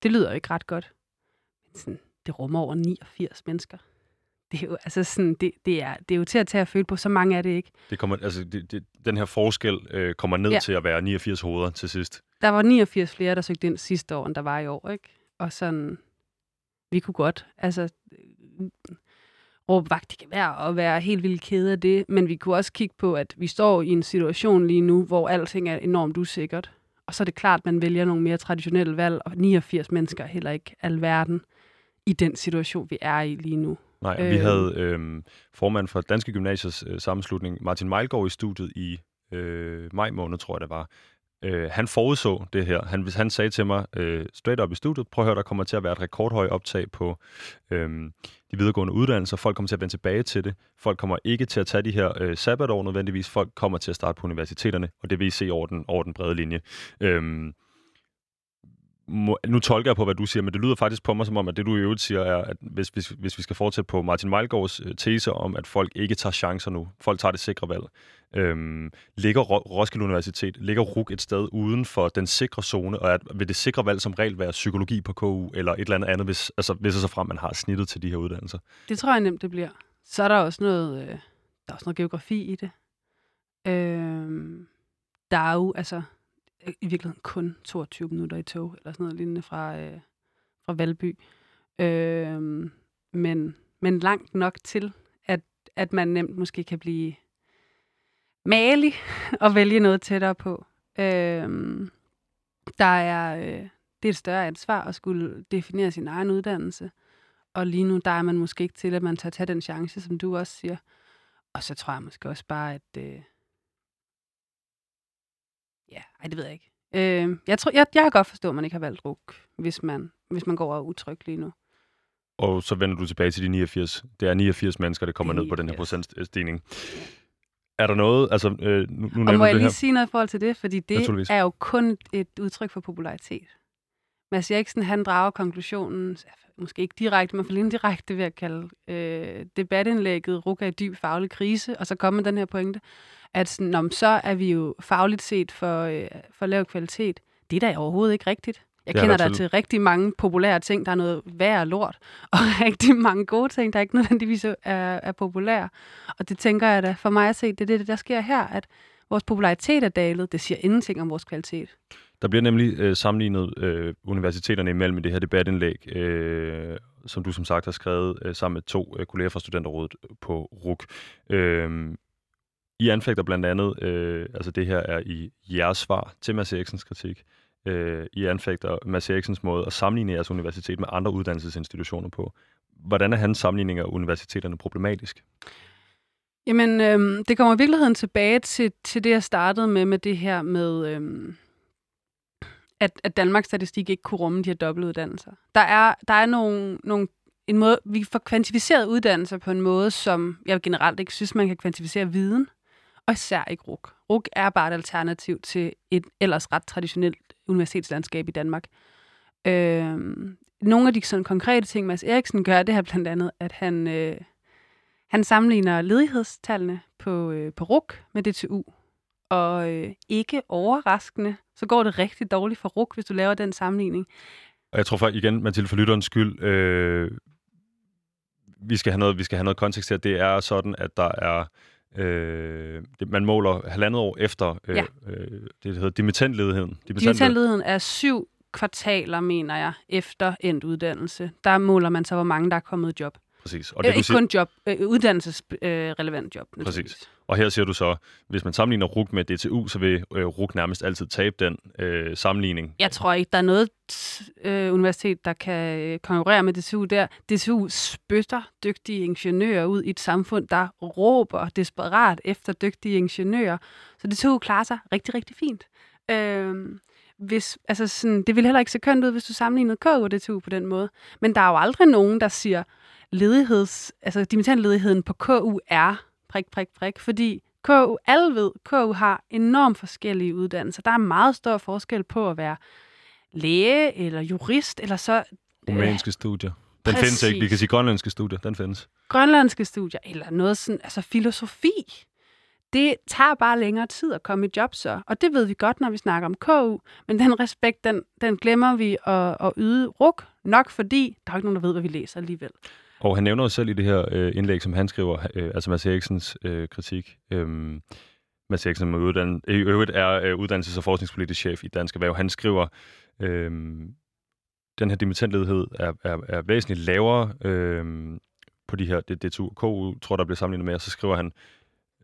Det lyder jo ikke ret godt. Men sådan, det rummer over 89 mennesker. Det er jo, altså sådan, det, det, er, det er jo til at tage at føle på. Så mange er det ikke. Det kommer, altså, det, det, den her forskel øh, kommer ned ja. til at være 89 hoveder til sidst. Der var 89 flere, der søgte ind sidste år, end der var i år. Ikke? Og sådan, vi kunne godt, altså, råbe vagt i gevær og være helt vildt kede af det. Men vi kunne også kigge på, at vi står i en situation lige nu, hvor alting er enormt usikkert. Og så er det klart, at man vælger nogle mere traditionelle valg, og 89 mennesker er heller ikke alverden i den situation, vi er i lige nu. Nej, øh, vi havde øh, formand for Danske Gymnasiers øh, sammenslutning, Martin Meilgaard, i studiet i øh, maj måned, tror jeg det var, Øh, han forudså det her. Han, han sagde til mig øh, straight up i studiet, prøv at høre, der kommer til at være et rekordhøjt optag på øh, de videregående uddannelser. Folk kommer til at vende tilbage til det. Folk kommer ikke til at tage de her øh, sabbatår nødvendigvis. Folk kommer til at starte på universiteterne, og det vil I se over den, over den brede linje. Øh, må, nu tolker jeg på, hvad du siger, men det lyder faktisk på mig som om, at det du i øvrigt siger er, at hvis, hvis, hvis vi skal fortsætte på Martin Meilgaards øh, tese om, at folk ikke tager chancer nu, folk tager det sikre valg, øhm, ligger Roskilde Universitet, ligger RUK et sted uden for den sikre zone, og at, vil det sikre valg som regel være psykologi på KU, eller et eller andet andet, hvis, altså, hvis så frem man har snittet til de her uddannelser? Det tror jeg nemt, det bliver. Så er der også noget, øh, der er også noget geografi i det. Øh, der er jo, altså, i virkeligheden kun 22 minutter i tog, eller sådan noget lignende fra, øh, fra Valby. Øh, men, men langt nok til, at, at man nemt måske kan blive malig og vælge noget tættere på. Øh, der er, øh, det er et større ansvar at skulle definere sin egen uddannelse. Og lige nu, der er man måske ikke til, at man tager tage den chance, som du også siger. Og så tror jeg måske også bare, at, øh, Ja, ej, det ved jeg ikke. Øh, jeg, tror, jeg, jeg kan godt forstå, at man ikke har valgt RUK, hvis man, hvis man går og er utryg lige nu. Og så vender du tilbage til de 89. Det er 89 mennesker, der kommer ned på den her procentstigning. Ja. Er der noget, altså øh, nu, nu Og må jeg lige her. sige noget i forhold til det, fordi det er jo kun et udtryk for popularitet. Mads Eriksen, han drager konklusionen, måske ikke direkte, men for indirekte ved at kalde øh, debatindlægget Ruka i dyb faglig krise, og så kommer den her pointe, at sådan, om så er vi jo fagligt set for, øh, for lav kvalitet. Det er da overhovedet ikke rigtigt. Jeg Det er kender der der til rigtig mange populære ting, der er noget værd og lort, og rigtig mange gode ting, der ikke nødvendigvis er, er populære. Og det tænker jeg da, for mig at se, det er det, der sker her, at vores popularitet er dalet. Det siger ingenting om vores kvalitet. Der bliver nemlig øh, sammenlignet øh, universiteterne imellem i det her debatindlæg, øh, som du som sagt har skrevet øh, sammen med to øh, kolleger fra Studenterrådet på RUK. Øh, I anfægter blandt andet, øh, altså det her er i jeres svar til Mads Eriksens kritik, øh, I anfægter Mads Eriksens måde at sammenligne jeres universitet med andre uddannelsesinstitutioner på. Hvordan er hans sammenligning af universiteterne problematisk? Jamen, øh, det kommer i virkeligheden tilbage til, til det, jeg startede med, med det her med, øh, at, at Danmarks statistik ikke kunne rumme de her dobbeltuddannelser. Der er, der er nogle, nogle, en måde, vi får kvantificeret uddannelser på en måde, som jeg generelt ikke synes, man kan kvantificere viden, og især ikke RUG. RUG er bare et alternativ til et ellers ret traditionelt universitetslandskab i Danmark. Øh, nogle af de sådan konkrete ting, Mads Eriksen gør, det er blandt andet, at han... Øh, han sammenligner ledighedstallene på, øh, på RUK med DTU. Og øh, ikke overraskende, så går det rigtig dårligt for RUK, hvis du laver den sammenligning. Og jeg tror faktisk igen, Mathilde, for lytterens skyld, øh, vi, skal have noget, vi skal have noget kontekst her. Det er sådan, at der er... Øh, det, man måler halvandet år efter øh, Ja. øh, det, der hedder dimittentledigheden. Dimittentledigheden er syv kvartaler, mener jeg, efter endt uddannelse. Der måler man så, hvor mange der er kommet i job. Præcis. Og, Og det, du ikke siger, kun job, øh, uddannelsesrelevant job. Præcis og her siger du så, hvis man sammenligner RUG med DTU, så vil øh, RUG nærmest altid tabe den øh, sammenligning. Jeg tror ikke, der er noget øh, universitet, der kan øh, konkurrere med DTU der. DTU spytter dygtige ingeniører ud i et samfund, der råber desperat efter dygtige ingeniører. Så DTU klarer sig rigtig, rigtig fint. Øh, hvis, altså sådan, det ville heller ikke se kønt ud, hvis du sammenlignede KU og DTU på den måde. Men der er jo aldrig nogen, der siger, ledigheds, altså dimittentledigheden på KU er prik, prik, prik, fordi KU, alle ved, KU har enormt forskellige uddannelser. Der er meget stor forskel på at være læge eller jurist, eller så Rumænske studier. Den Præcis. findes ikke. Vi kan sige grønlandske studier. Den findes. grønlandske studier, eller noget sådan, altså filosofi. Det tager bare længere tid at komme i job så, og det ved vi godt, når vi snakker om KU, men den respekt, den, den glemmer vi at, at yde ruk, nok fordi der er ikke nogen, der ved, hvad vi læser alligevel. Og han nævner jo selv i det her øh, indlæg, som han skriver, øh, altså Mads Eriksens øh, kritik. Øh, Mads Eriksen er uddannet, i øvrigt er øh, uddannelses- og forskningspolitisk chef i Dansk Erhverv. Han skriver, øh, den her dimittentledighed er, er, er væsentligt lavere øh, på de her, det, det KU tror der bliver sammenlignet med, og så skriver han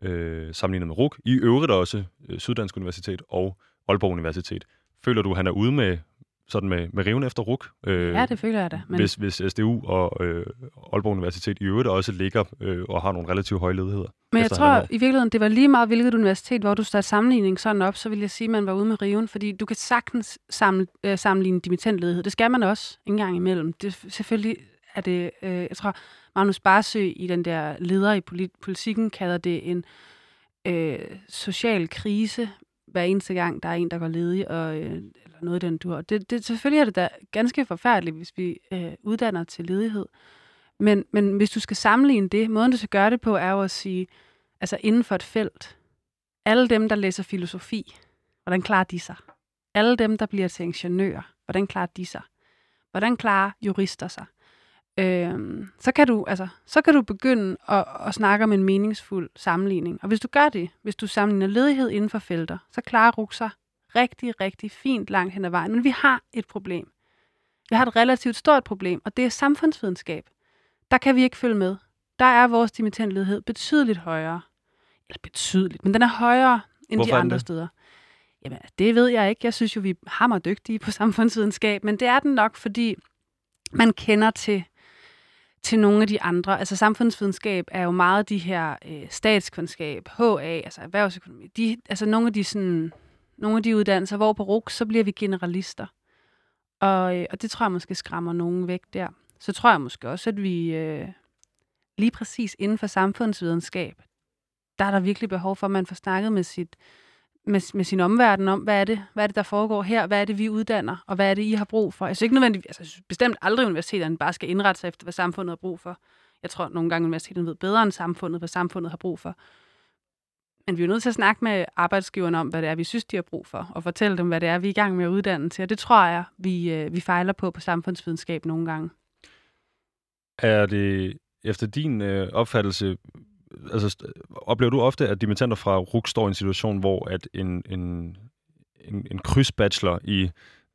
øh, sammenlignet med RUK. I øvrigt også øh, Syddansk Universitet og Aalborg Universitet. Føler du, han er ude med, sådan med, med riven efter RUK? Øh, Ja, det føler jeg da. Men hvis, hvis SDU og øh, Aalborg Universitet i øvrigt også ligger øh, og har nogle relativt høje ledigheder. Men jeg tror i virkeligheden, det var lige meget hvilket universitet, hvor du startede sammenligning sådan op, så vil jeg sige, at man var ude med riven, fordi du kan sagtens samle, øh, sammenligne dimittentledighed. Det skal man også en gang imellem. Det, selvfølgelig er det, øh, jeg tror, Magnus Barsø i den der leder i polit- politikken kalder det en øh, social krise, hver eneste gang, der er en, der går ledig, og, øh, eller noget i den dur. Det, det, selvfølgelig er det da ganske forfærdeligt, hvis vi øh, uddanner til ledighed. Men, men hvis du skal sammenligne det, måden du skal gøre det på, er jo at sige, altså inden for et felt, alle dem, der læser filosofi, hvordan klarer de sig? Alle dem, der bliver til ingeniører, hvordan klarer de sig? Hvordan klarer jurister sig? Øhm, så, kan du, altså, så kan du begynde at, at snakke om en meningsfuld sammenligning. Og hvis du gør det, hvis du sammenligner ledighed inden for felter, så klarer RUK sig rigtig, rigtig fint langt hen ad vejen. Men vi har et problem. Vi har et relativt stort problem, og det er samfundsvidenskab. Der kan vi ikke følge med. Der er vores dimittentledighed betydeligt højere. Eller betydeligt, men den er højere end Hvorfor de andre steder. Jamen, det ved jeg ikke. Jeg synes jo, vi er hammer dygtige på samfundsvidenskab, men det er den nok, fordi man kender til, til nogle af de andre. Altså samfundsvidenskab er jo meget de her øh, statskundskab, HA, altså erhvervsøkonomi. De, altså nogle af de sådan, nogle af de uddannelser, hvor på RUK, så bliver vi generalister. Og, øh, og det tror jeg måske skræmmer nogen væk der. Så tror jeg måske også, at vi øh, lige præcis inden for samfundsvidenskab, der er der virkelig behov for, at man får snakket med sit med, med sin omverden om, hvad er, det, hvad er det, der foregår her, hvad er det, vi uddanner, og hvad er det, I har brug for. Jeg synes ikke nødvendigvis, altså, synes bestemt aldrig, universiteterne bare skal indrette sig efter, hvad samfundet har brug for. Jeg tror nogle gange, universiteterne ved bedre end samfundet, hvad samfundet har brug for. Men vi er nødt til at snakke med arbejdsgiverne om, hvad det er, vi synes, de har brug for, og fortælle dem, hvad det er, vi er i gang med at uddanne til. Og det tror jeg, vi, øh, vi fejler på på samfundsvidenskab nogle gange. Er det efter din øh, opfattelse, altså, oplever du ofte, at dimittenter fra RUK står i en situation, hvor at en, en, en, en krydsbachelor i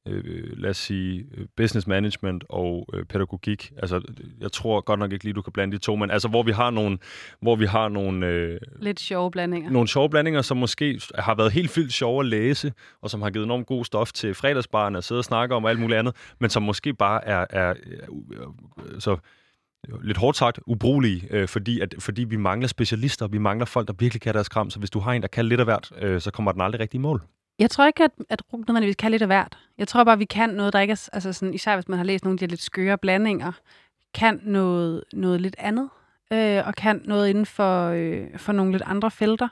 øh, lad os sige, business management og øh, pædagogik. Altså, jeg tror godt nok ikke lige, du kan blande de to, men altså, hvor vi har nogle... Hvor vi har nogle øh, Lidt sjove blandinger. Nogle sjove blandinger, som måske har været helt vildt sjove at læse, og som har givet enormt god stof til fredagsbarn at sidde og snakke om og alt muligt andet, men som måske bare er, er, er så lidt hårdt sagt, ubrugelige, øh, fordi, at, fordi vi mangler specialister, vi mangler folk, der virkelig kan deres kram, så hvis du har en, der kan lidt af hvert, øh, så kommer den aldrig rigtig i mål. Jeg tror ikke, at, at RUG nødvendigvis kan lidt af hvert. Jeg tror bare, vi kan noget, der ikke er, altså sådan, især hvis man har læst nogle af de her lidt skøre blandinger, kan noget, noget lidt andet, øh, og kan noget inden for, øh, for nogle lidt andre felter.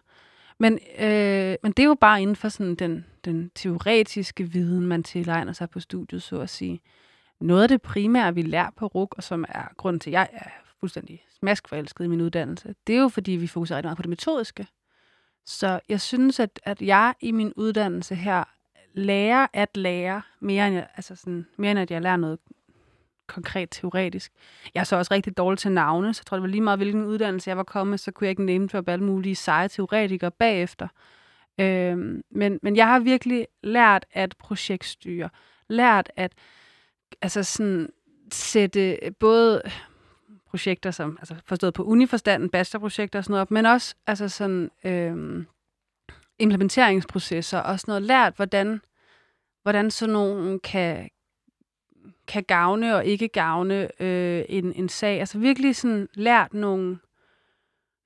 Men, øh, men det er jo bare inden for sådan den, den teoretiske viden, man tilegner sig på studiet, så at sige. Noget af det primære, vi lærer på RUG, og som er grunden til, at jeg er fuldstændig smaskforelsket i min uddannelse, det er jo, fordi vi fokuserer rigtig meget på det metodiske. Så jeg synes, at, at jeg i min uddannelse her lærer at lære mere end, jeg, altså sådan, mere end at jeg lærer noget konkret teoretisk. Jeg er så også rigtig dårlig til navne, så jeg tror, det var lige meget, hvilken uddannelse jeg var kommet, så kunne jeg ikke nævne for alle mulige seje teoretikere bagefter. Øhm, men, men jeg har virkelig lært at projektstyre, lært at altså sådan, sætte både projekter, som altså forstået på uniforstanden, bachelorprojekter og sådan noget, men også altså sådan, øh, implementeringsprocesser og sådan noget, lært, hvordan, hvordan sådan nogen kan, kan gavne og ikke gavne øh, en, en sag. Altså virkelig sådan lært nogle,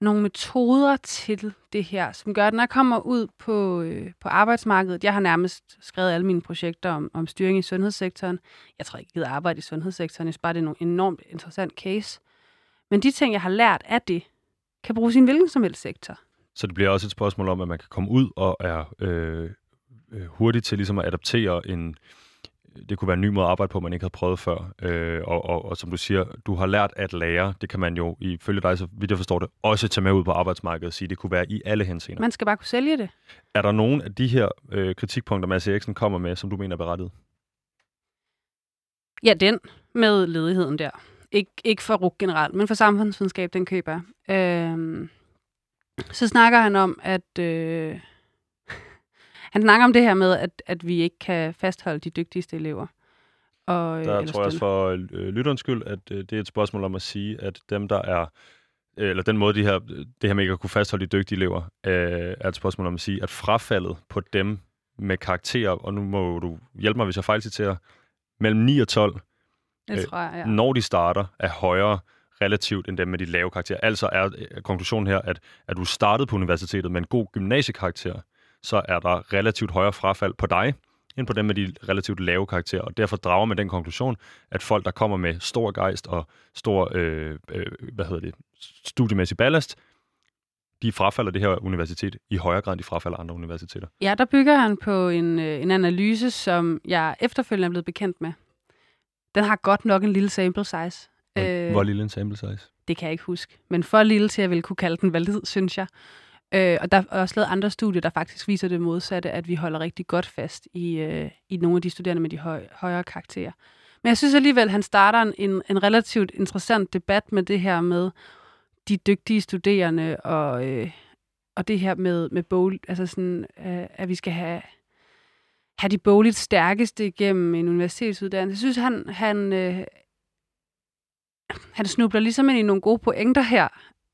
nogle metoder til det her, som gør, at når jeg kommer ud på, øh, på arbejdsmarkedet, jeg har nærmest skrevet alle mine projekter om, om styring i sundhedssektoren. Jeg tror ikke, jeg gider arbejde i sundhedssektoren. Jeg synes bare, det er en enormt interessant case. Men de ting, jeg har lært af det, kan bruges i en hvilken som helst sektor. Så det bliver også et spørgsmål om, at man kan komme ud og er øh, øh hurtig hurtigt til ligesom at adaptere en, det kunne være en ny måde at arbejde på, man ikke havde prøvet før. Øh, og, og, og som du siger, du har lært at lære. Det kan man jo, ifølge dig, så vidt jeg forstår det, også tage med ud på arbejdsmarkedet og sige, det kunne være i alle henseender. Man skal bare kunne sælge det. Er der nogen af de her øh, kritikpunkter, Mads Eriksen kommer med, som du mener er berettiget? Ja, den med ledigheden der. Ikke, ikke for RUG generelt, men for samfundsvidenskab, den køber øh, Så snakker han om, at... Øh, han snakker om det her med, at, at vi ikke kan fastholde de dygtigste elever. Og, øh, der tror jeg også for øh, lytterens skyld, at øh, det er et spørgsmål om at sige, at dem, der er eller den måde, de her, det her med ikke at kunne fastholde de dygtige elever, øh, er et spørgsmål om at sige, at frafaldet på dem med karakterer, og nu må du hjælpe mig, hvis jeg fejlciterer, mellem 9 og 12, det øh, tror jeg, ja. når de starter, er højere relativt end dem med de lave karakterer. Altså er konklusionen her, at at du startede på universitetet med en god gymnasiekarakter, så er der relativt højere frafald på dig, end på dem med de relativt lave karakterer. Og derfor drager man den konklusion, at folk, der kommer med stor gejst og stor øh, øh, hvad hedder det, studiemæssig ballast, de frafalder det her universitet i højere grad, end de frafalder andre universiteter. Ja, der bygger han på en, øh, en analyse, som jeg efterfølgende er blevet bekendt med. Den har godt nok en lille sample size. Hvor, øh, hvor lille en sample size? Det kan jeg ikke huske. Men for lille til, at jeg ville kunne kalde den valid, synes jeg. Øh, og der er også lavet andre studier, der faktisk viser det modsatte, at vi holder rigtig godt fast i, øh, i nogle af de studerende med de høj, højere karakterer. Men jeg synes alligevel, at han starter en, en relativt interessant debat med det her med de dygtige studerende og, øh, og det her med, med bog, altså sådan, øh, at vi skal have, have de bogligt stærkeste igennem en universitetsuddannelse. Jeg synes, han, han, øh, han snubler ligesom ind i nogle gode pointer her,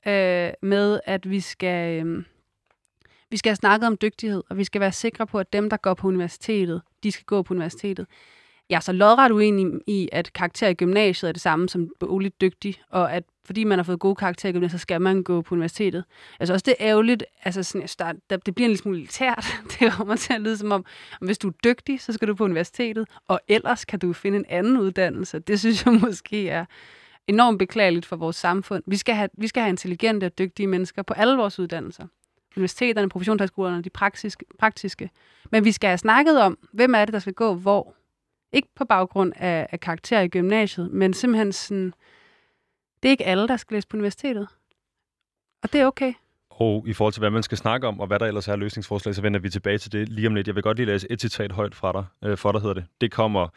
øh, med at vi skal, øh, vi skal have snakket om dygtighed, og vi skal være sikre på, at dem, der går på universitetet, de skal gå på universitetet. Jeg er så lodret uenig i, at karakter i gymnasiet er det samme som boligt dygtig, og at fordi man har fået gode karakterer i gymnasiet, så skal man gå på universitetet. Altså også det er ærgerligt, altså sådan, der, det bliver en lille smule militært. Det kommer til at lyde som om, om, hvis du er dygtig, så skal du på universitetet, og ellers kan du finde en anden uddannelse. Det synes jeg måske er, enormt beklageligt for vores samfund. Vi skal have, vi skal have intelligente og dygtige mennesker på alle vores uddannelser. universiteterne, professionshøjskolerne, de praktiske, praktiske. Men vi skal have snakket om, hvem er det, der skal gå hvor. Ikke på baggrund af, af karakter i gymnasiet, men simpelthen sådan, det er ikke alle, der skal læse på universitetet. Og det er okay. Og i forhold til, hvad man skal snakke om, og hvad der ellers er løsningsforslag, så vender vi tilbage til det lige om lidt. Jeg vil godt lige læse et citat højt fra dig, øh, for dig hedder det. Det kommer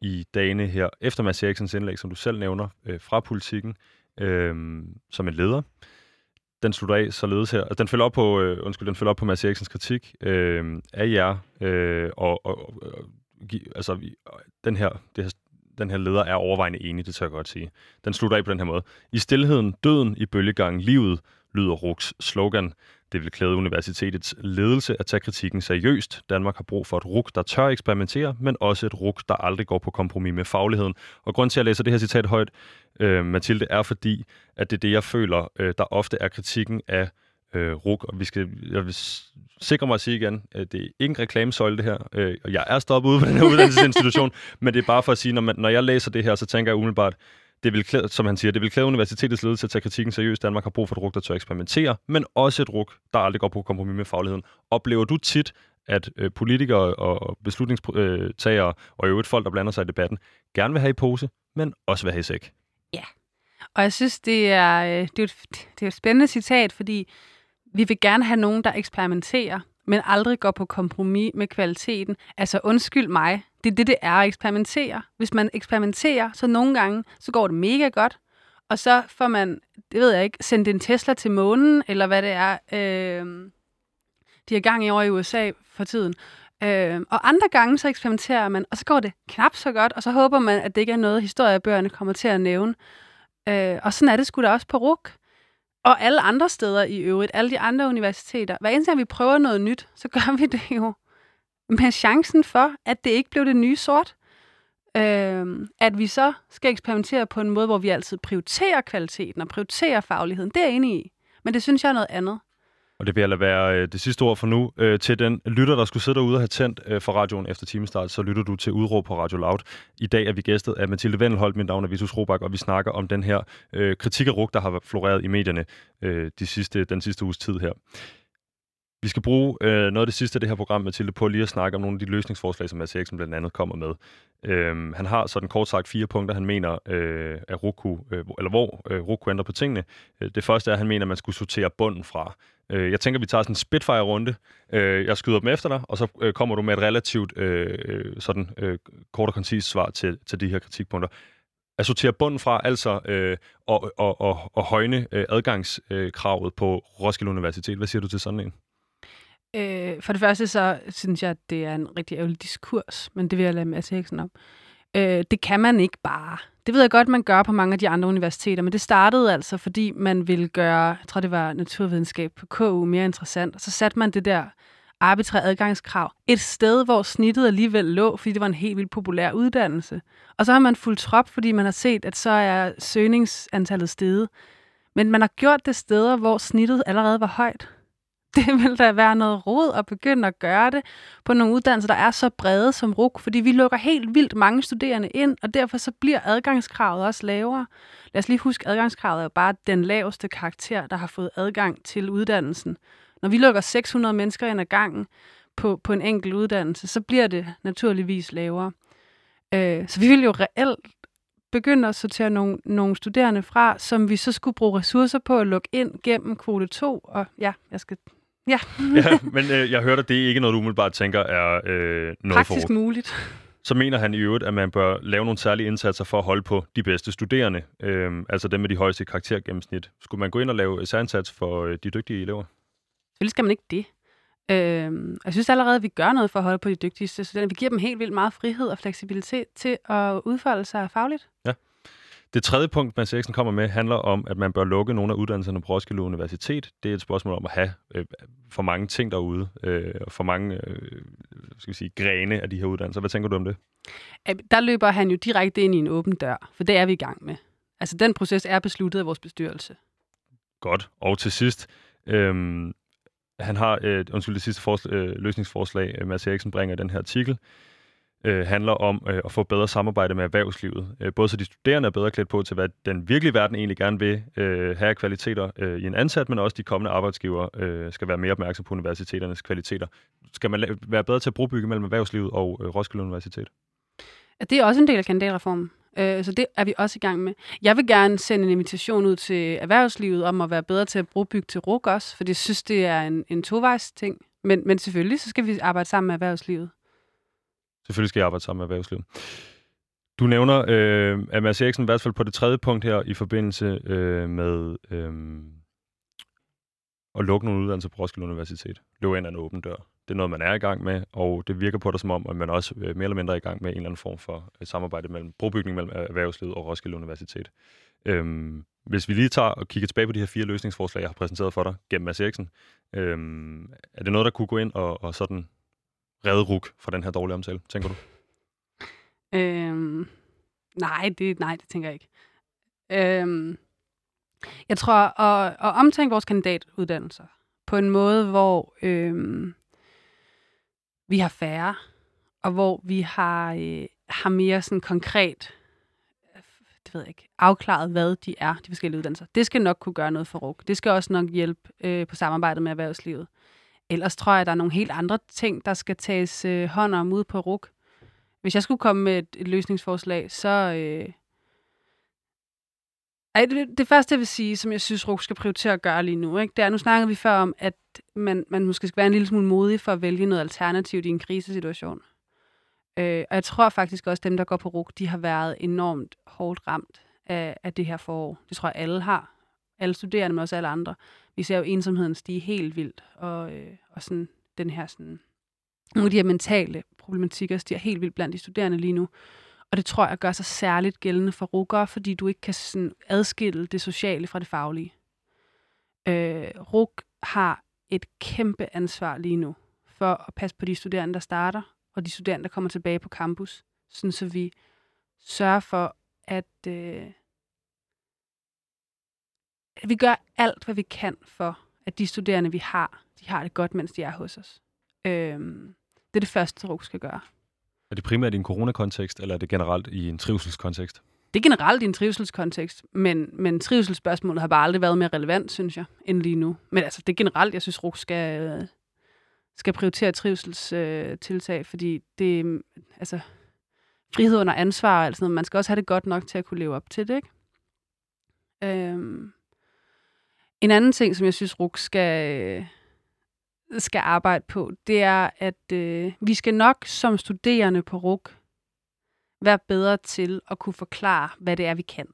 i dagene her, efter Mads Eriksens indlæg, som du selv nævner, øh, fra politikken, øh, som en leder. Den slutter af således her. Altså, den følger op på, øh, undskyld, den følger op på Mads Eriksens kritik øh, af jer, øh, og, og, og altså, den her, det her den her leder er overvejende enig, det tør jeg godt sige. Den slutter af på den her måde. I stillheden, døden i bølgegangen, livet, lyder RUKs slogan. Det vil klæde universitetets ledelse at tage kritikken seriøst. Danmark har brug for et RUK, der tør eksperimentere, men også et RUK, der aldrig går på kompromis med fagligheden. Og grund til, at jeg læser det her citat højt, øh, Mathilde, er fordi, at det er det, jeg føler, øh, der ofte er kritikken af øh, RUK. Og vi skal, jeg vil sikre mig at sige igen, at det er ingen reklamesøjle det her, øh, og jeg er stoppet ude på den her uddannelsesinstitution, men det er bare for at sige, når, man, når jeg læser det her, så tænker jeg umiddelbart, det vil klæde, som han siger, det vil klæde universitetets ledelse at tage kritikken seriøst. Danmark har brug for et ruk, der tør eksperimentere, men også et ruk, der aldrig går på kompromis med fagligheden. Oplever du tit, at øh, politikere og beslutningstagere og i øvrigt folk, der blander sig i debatten, gerne vil have i pose, men også vil have i sæk? Ja, og jeg synes, det er, øh, det er, et, det er et spændende citat, fordi vi vil gerne have nogen, der eksperimenterer, men aldrig går på kompromis med kvaliteten. Altså undskyld mig, det er det, det er at eksperimentere. Hvis man eksperimenterer, så nogle gange, så går det mega godt, og så får man, det ved jeg ikke, sendt en Tesla til månen, eller hvad det er, øh, de er gang i over i USA for tiden. Øh, og andre gange, så eksperimenterer man, og så går det knap så godt, og så håber man, at det ikke er noget, historiebøgerne kommer til at nævne. Øh, og sådan er det sgu da også på RUK. Og alle andre steder i øvrigt, alle de andre universiteter. Hver eneste gang vi prøver noget nyt, så gør vi det jo med chancen for, at det ikke blev det nye sort. Øh, at vi så skal eksperimentere på en måde, hvor vi altid prioriterer kvaliteten og prioriterer fagligheden. Det er jeg enig i. Men det synes jeg er noget andet. Og det vil lade være øh, det sidste ord for nu. Øh, til den lytter, der skulle sidde derude og have tændt øh, for radioen efter timestart, så lytter du til Udråb på Radio Loud. I dag er vi gæstet af Mathilde Vendelholt, mit navn er Vitus Robak, og vi snakker om den her øh, kritik af RUG, der har floreret i medierne øh, de sidste, den sidste uges tid her. Vi skal bruge øh, noget af det sidste af det her program, Mathilde, på lige at snakke om nogle af de løsningsforslag, som Mads Eriksen blandt andet kommer med. Øhm, han har sådan kort sagt fire punkter, han mener, øh, at Roku, øh, eller hvor øh, Roku ændrer på tingene. Øh, det første er, at han mener, at man skulle sortere bunden fra. Øh, jeg tænker, vi tager sådan en Spitfire-runde. Øh, jeg skyder dem efter dig, og så øh, kommer du med et relativt øh, øh sådan, øh, kort og koncist svar til, til de her kritikpunkter at sortere bunden fra, altså øh, og, og, og, og højne øh, adgangskravet øh, på Roskilde Universitet. Hvad siger du til sådan en? Øh, for det første så synes jeg, at det er en rigtig ærgerlig diskurs, men det vil jeg lade Mads Eriksen om. Øh, det kan man ikke bare. Det ved jeg godt, man gør på mange af de andre universiteter, men det startede altså, fordi man ville gøre, jeg tror det var naturvidenskab på KU, mere interessant, og så satte man det der arbitrære adgangskrav et sted, hvor snittet alligevel lå, fordi det var en helt vildt populær uddannelse. Og så har man fuldt trop, fordi man har set, at så er søgningsantallet steget. Men man har gjort det steder, hvor snittet allerede var højt. det vil da være noget rod at begynde at gøre det på nogle uddannelser, der er så brede som RUK, fordi vi lukker helt vildt mange studerende ind, og derfor så bliver adgangskravet også lavere. Lad os lige huske, adgangskravet er jo bare den laveste karakter, der har fået adgang til uddannelsen. Når vi lukker 600 mennesker ind ad gangen på, på en enkelt uddannelse, så bliver det naturligvis lavere. Øh, så vi vil jo reelt begynde at sortere nogle, nogle studerende fra, som vi så skulle bruge ressourcer på at lukke ind gennem kvote 2. Og ja, jeg skal Ja. ja men øh, jeg hørte, at det er ikke noget, du umiddelbart tænker er øh, noget Praktisk for muligt. Så mener han i øvrigt, at man bør lave nogle særlige indsatser for at holde på de bedste studerende, øh, altså dem med de højeste karaktergennemsnit. Skulle man gå ind og lave særindsats for øh, de dygtige elever? Selvfølgelig skal man ikke det. Øh, jeg synes allerede, at vi gør noget for at holde på de dygtigste studerende. Vi giver dem helt vildt meget frihed og fleksibilitet til at udfolde sig fagligt. Ja. Det tredje punkt, Mads Eriksen kommer med, handler om, at man bør lukke nogle af uddannelserne på Roskilde Universitet. Det er et spørgsmål om at have øh, for mange ting derude, øh, og for mange øh, skal vi sige, grene af de her uddannelser. Hvad tænker du om det? Der løber han jo direkte ind i en åben dør, for det er vi i gang med. Altså, den proces er besluttet af vores bestyrelse. Godt. Og til sidst, øh, han har, øh, undskyld, det sidste forslag, øh, løsningsforslag, Mads Eriksen bringer i den her artikel, øh, handler om øh, at få bedre samarbejde med erhvervslivet. Øh, både så de studerende er bedre klædt på til, hvad den virkelige verden egentlig gerne vil øh, have kvaliteter øh, i en ansat, men også de kommende arbejdsgiver øh, skal være mere opmærksom på universiteternes kvaliteter. Skal man være bedre til at brugbygge mellem erhvervslivet og øh, Roskilde Universitet? Det er også en del af kandidatreformen. Øh, så det er vi også i gang med. Jeg vil gerne sende en invitation ud til erhvervslivet om at være bedre til at brugbygge til RUG også, for jeg synes, det er en, en tovejs ting. Men, men selvfølgelig, så skal vi arbejde sammen med erhvervslivet. Selvfølgelig skal jeg arbejde sammen med erhvervslivet. Du nævner, øh, at Mads Eriksen i hvert fald på det tredje punkt her i forbindelse øh, med øh, at lukke nogle uddannelser på Roskilde Universitet. Løb ind en åben dør. Det er noget, man er i gang med, og det virker på dig som om, at man også øh, mere eller mindre er i gang med en eller anden form for øh, samarbejde mellem brobygning mellem erhvervslivet og Roskilde Universitet. Øhm, hvis vi lige tager og kigger tilbage på de her fire løsningsforslag, jeg har præsenteret for dig gennem Mads Eriksen, øhm, er det noget, der kunne gå ind og, og sådan redde ruk fra den her dårlige omtale, tænker du? Øhm, nej, det, nej, det tænker jeg ikke. Øhm, jeg tror, at, at omtænke vores kandidatuddannelser på en måde, hvor øhm, vi har færre, og hvor vi har, øh, har mere sådan konkret det ved jeg ikke, afklaret, hvad de er, de forskellige uddannelser. Det skal nok kunne gøre noget for RUG. Det skal også nok hjælpe øh, på samarbejdet med erhvervslivet. Ellers tror jeg, at der er nogle helt andre ting, der skal tages øh, hånd om ude på RUK. Hvis jeg skulle komme med et, et løsningsforslag, så... Øh, ej, det, det første, jeg vil sige, som jeg synes, RUK skal prioritere at gøre lige nu, ikke, det er, nu snakkede vi før om, at man, man måske skal være en lille smule modig for at vælge noget alternativt i en krisesituation. Øh, og jeg tror faktisk også, at dem, der går på RUK, de har været enormt hårdt ramt af, af det her forår. Det tror jeg, alle har. Alle studerende, men også alle andre. Vi ser jo ensomheden stige helt vildt, og, øh, og sådan den her sådan, nogle af de her mentale problematikker stiger helt vildt blandt de studerende lige nu. Og det tror jeg gør sig særligt gældende for rukker, fordi du ikke kan sådan adskille det sociale fra det faglige. Øh, RUK har et kæmpe ansvar lige nu for at passe på de studerende, der starter, og de studerende, der kommer tilbage på campus, sådan så vi sørger for, at, øh, at vi gør alt, hvad vi kan for, at de studerende, vi har, de har det godt, mens de er hos os. Øh, det er det første, RUG skal gøre. Er det primært i en coronakontekst, eller er det generelt i en trivselskontekst? Det er generelt i en trivselskontekst, men, men trivselsspørgsmålet har bare aldrig været mere relevant, synes jeg, end lige nu. Men altså, det er generelt, jeg synes, RUG skal, skal prioritere trivselstiltag, øh, fordi det altså, frihed under ansvar og alt sådan noget. Man skal også have det godt nok til at kunne leve op til det, ikke? Øhm. En anden ting, som jeg synes, RUK skal, skal arbejde på, det er, at øh, vi skal nok som studerende på RUK være bedre til at kunne forklare, hvad det er, vi kan.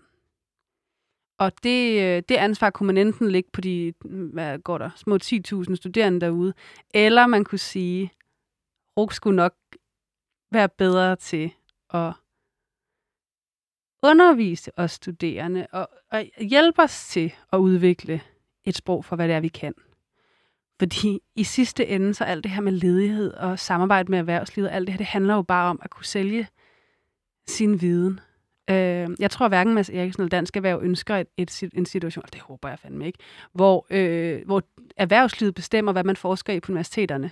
Og det, øh, det ansvar kunne man enten lægge på de hvad går der, små 10.000 studerende derude, eller man kunne sige, RUK skulle nok være bedre til at undervise os studerende og, og hjælpe os til at udvikle et sprog for, hvad det er, vi kan. Fordi i sidste ende, så alt det her med ledighed og samarbejde med erhvervslivet, alt det her, det handler jo bare om at kunne sælge sin viden. Øh, jeg tror hverken Mads Eriksen eller Dansk Erhverv ønsker et, et, en situation, det håber jeg fandme ikke, hvor, øh, hvor erhvervslivet bestemmer, hvad man forsker i på universiteterne.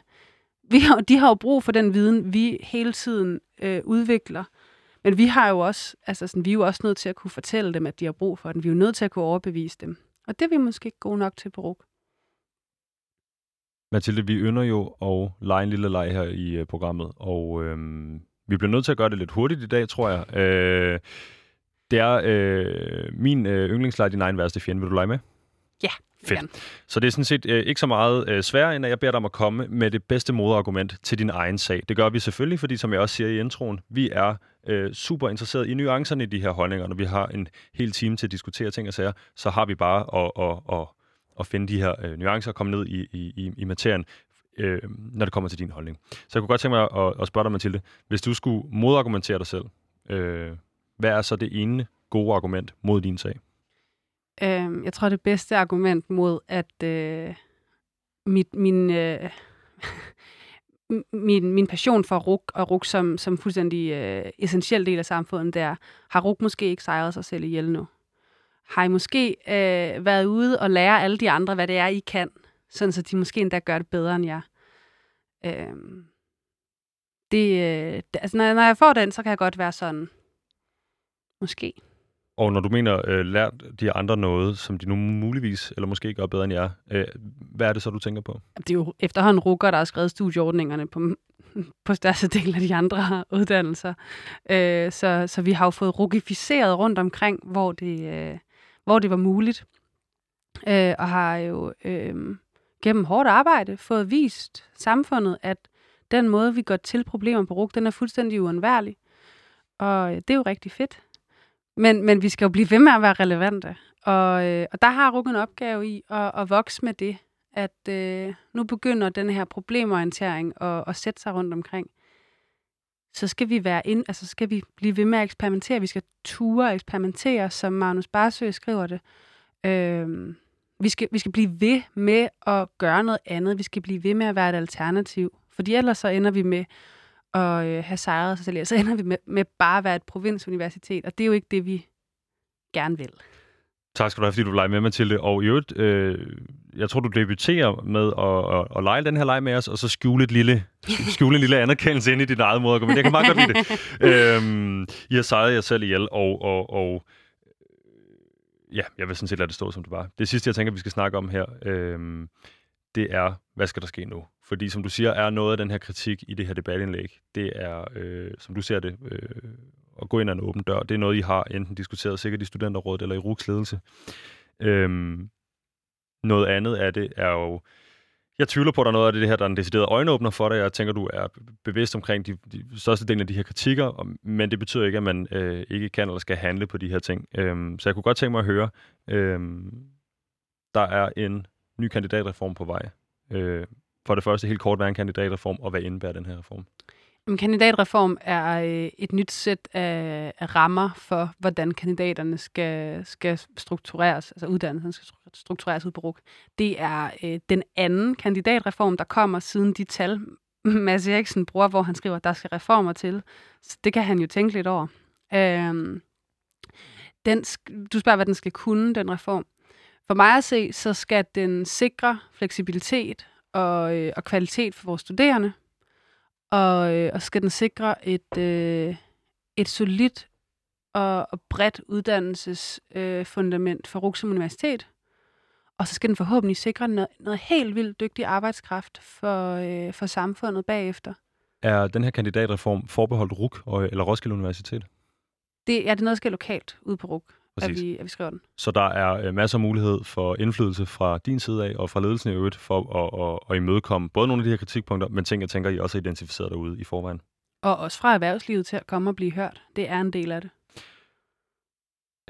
Vi har, de har jo brug for den viden, vi hele tiden øh, udvikler. Men vi har jo også, altså sådan, vi er jo også nødt til at kunne fortælle dem, at de har brug for den. Vi er jo nødt til at kunne overbevise dem. Og det er vi måske ikke gode nok til på RUG. Mathilde, vi ynder jo at lege en lille leg her i uh, programmet, og øhm, vi bliver nødt til at gøre det lidt hurtigt i dag, tror jeg. Øh, det er øh, min øh, yndlingsleg, din egen værste fjende. Vil du lege med? Ja, Fedt. Så det er sådan set øh, ikke så meget øh, sværere, end at jeg beder dig om at komme med det bedste modargument til din egen sag. Det gør vi selvfølgelig, fordi som jeg også siger i introen, vi er øh, super interesseret i nuancerne i de her holdninger. Når vi har en hel time til at diskutere ting og sager, så har vi bare at, at, at, at finde de her øh, nuancer og komme ned i, i, i materien øh, når det kommer til din holdning. Så jeg kunne godt tænke mig at, at spørge dig, Mathilde, hvis du skulle modargumentere dig selv, øh, hvad er så det ene gode argument mod din sag? Øh, jeg tror, det bedste argument mod, at øh, mit, min, øh, min, min passion for RUK og RUK som, som fuldstændig øh, essentiel del af samfundet, der har RUK måske ikke sejret sig selv ihjel nu. Har I måske øh, været ude og lære alle de andre, hvad det er, I kan, sådan så de måske endda gør det bedre end jer? Øh, det, øh, altså, når, når jeg får den, så kan jeg godt være sådan, måske. Og når du mener øh, lært de andre noget, som de nu muligvis, eller måske gør bedre end jer, øh, hvad er det så, du tænker på? Det er jo efterhånden rukker, der har skrevet studieordningerne på, på største del af de andre uddannelser. Øh, så, så vi har jo fået rugificeret rundt omkring, hvor det, øh, hvor det var muligt. Øh, og har jo øh, gennem hårdt arbejde fået vist samfundet, at den måde, vi går til problemer på RUG, den er fuldstændig uundværlig. Og øh, det er jo rigtig fedt. Men, men vi skal jo blive ved med at være relevante. Og, øh, og der har RUG en opgave i at, at vokse med det. At øh, nu begynder den her problemorientering at, at sætte sig rundt omkring. Så skal vi være ind, altså skal vi blive ved med at eksperimentere. Vi skal ture eksperimentere, som Magnus Barsø skriver det. Øh, vi, skal, vi skal blive ved med at gøre noget andet. Vi skal blive ved med at være et alternativ. Fordi ellers så ender vi med at øh, have sejret sig selv. Så ender vi med, med bare at være et provinsuniversitet, og det er jo ikke det, vi gerne vil. Tak skal du have, fordi du lege med, Mathilde. Og i øvrigt, øh, jeg tror, du debuterer med at, at, at lege den her leg med os, og så skjule, et lille, skjule en lille anerkendelse ind i din eget måde at gå. Men jeg kan meget godt lide det. øhm, I har sejret jer selv ihjel, og, og, og ja, jeg vil sådan set lade det stå, som det var. Det sidste, jeg tænker, vi skal snakke om her, øh, det er, hvad skal der ske nu? Fordi som du siger, er noget af den her kritik i det her debatindlæg, det er, øh, som du ser det, øh, at gå ind ad en åben dør. Det er noget, I har enten diskuteret sikkert i studenterrådet eller i RUKs ledelse. Øhm, noget andet af det er jo, jeg tvivler på, at der er noget af det her, der er en decideret øjenåbner for dig. Jeg tænker, du er bevidst omkring de, de største del af de her kritikker, men det betyder ikke, at man øh, ikke kan eller skal handle på de her ting. Øhm, så jeg kunne godt tænke mig at høre, øhm, der er en ny kandidatreform på vej. Øh, for det første helt kort, hvad er en kandidatreform, og hvad indebærer den her reform? En kandidatreform er øh, et nyt sæt af, af rammer for, hvordan kandidaterne skal, skal struktureres, altså uddannelsen skal struktureres ud på RUK. Det er øh, den anden kandidatreform, der kommer siden de tal, Mads Eriksen bruger, hvor han skriver, at der skal reformer til. Så det kan han jo tænke lidt over. Øh, den, du spørger, hvad den skal kunne, den reform. For mig at se, så skal den sikre fleksibilitet og, øh, og kvalitet for vores studerende, og, øh, og skal den sikre et, øh, et solidt og, og bredt uddannelsesfundament øh, for Ruxum Universitet. Og så skal den forhåbentlig sikre noget, noget helt vildt dygtig arbejdskraft for, øh, for samfundet bagefter. Er den her kandidatreform forbeholdt RUK eller Roskilde Universitet? Det, ja, det noget, der sker lokalt ude på RUK. At vi, at vi skriver den. Så der er øh, masser af mulighed for indflydelse fra din side af, og fra ledelsen i øvrigt, for at, at, at imødekomme både nogle af de her kritikpunkter, men ting, jeg tænker, I også har identificeret derude i forvejen. Og også fra erhvervslivet til at komme og blive hørt. Det er en del af det.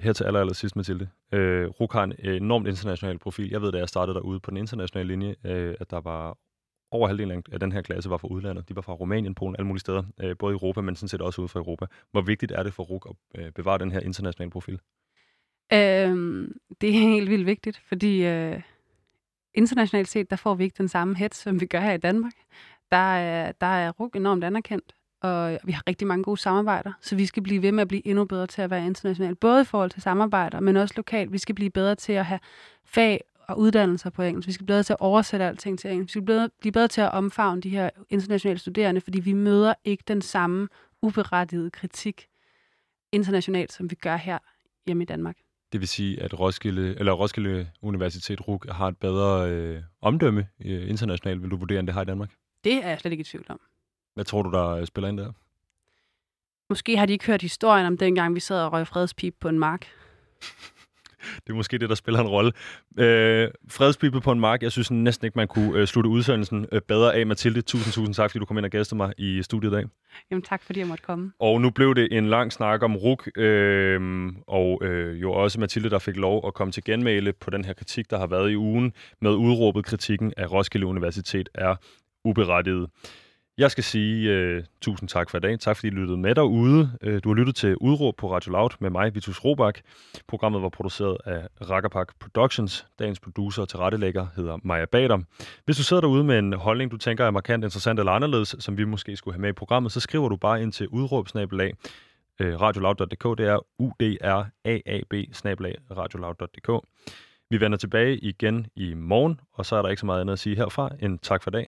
Her til aller, aller sidst, Mathilde. Øh, RUK har en enormt international profil. Jeg ved, da jeg startede derude på den internationale linje, øh, at der var over halvdelen af den her klasse var fra udlandet. De var fra Rumænien, Polen, alle mulige steder, øh, både i Europa, men sådan set også ude fra Europa. Hvor vigtigt er det for RUK at øh, bevare den her internationale profil? Øhm, det er helt vildt vigtigt, fordi øh, internationalt set, der får vi ikke den samme hits, som vi gør her i Danmark. Der er, der er RUG enormt anerkendt, og vi har rigtig mange gode samarbejder, så vi skal blive ved med at blive endnu bedre til at være internationalt, både i forhold til samarbejder, men også lokalt. Vi skal blive bedre til at have fag og uddannelser på engelsk. Vi skal blive bedre til at oversætte alting til engelsk. Vi skal blive bedre, blive bedre til at omfavne de her internationale studerende, fordi vi møder ikke den samme uberettigede kritik internationalt, som vi gør her hjemme i Danmark. Det vil sige, at Roskilde, eller Roskilde Universitet RUG har et bedre øh, omdømme øh, internationalt, vil du vurdere, end det har i Danmark? Det er jeg slet ikke i tvivl om. Hvad tror du, der spiller ind der? Måske har de ikke hørt historien om dengang, vi sad og røg fredspip på en mark. det er måske det, der spiller en rolle. Øh, fredspibe på en mark. Jeg synes næsten ikke, man kunne øh, slutte udsendelsen øh, bedre af. Mathilde, tusind, tusind tak, fordi du kom ind og gæstede mig i studiet i dag. Jamen tak, fordi jeg måtte komme. Og nu blev det en lang snak om RUK, øh, og øh, jo også Mathilde, der fik lov at komme til genmæle på den her kritik, der har været i ugen, med udråbet kritikken af Roskilde Universitet er uberettiget. Jeg skal sige uh, tusind tak for i dag. Tak fordi I lyttede med derude. Uh, du har lyttet til Udråb på Radio Loud med mig, Vitus Robak. Programmet var produceret af Rakkerpak Productions. Dagens producer og tilrettelægger hedder Maja Bader. Hvis du sidder derude med en holdning, du tænker er markant interessant eller anderledes, som vi måske skulle have med i programmet, så skriver du bare ind til udråbsnabelag øh, radioloud.dk. Det er U-D-R-A-A-B radioloud.dk. Vi vender tilbage igen i morgen, og så er der ikke så meget andet at sige herfra end tak for dag.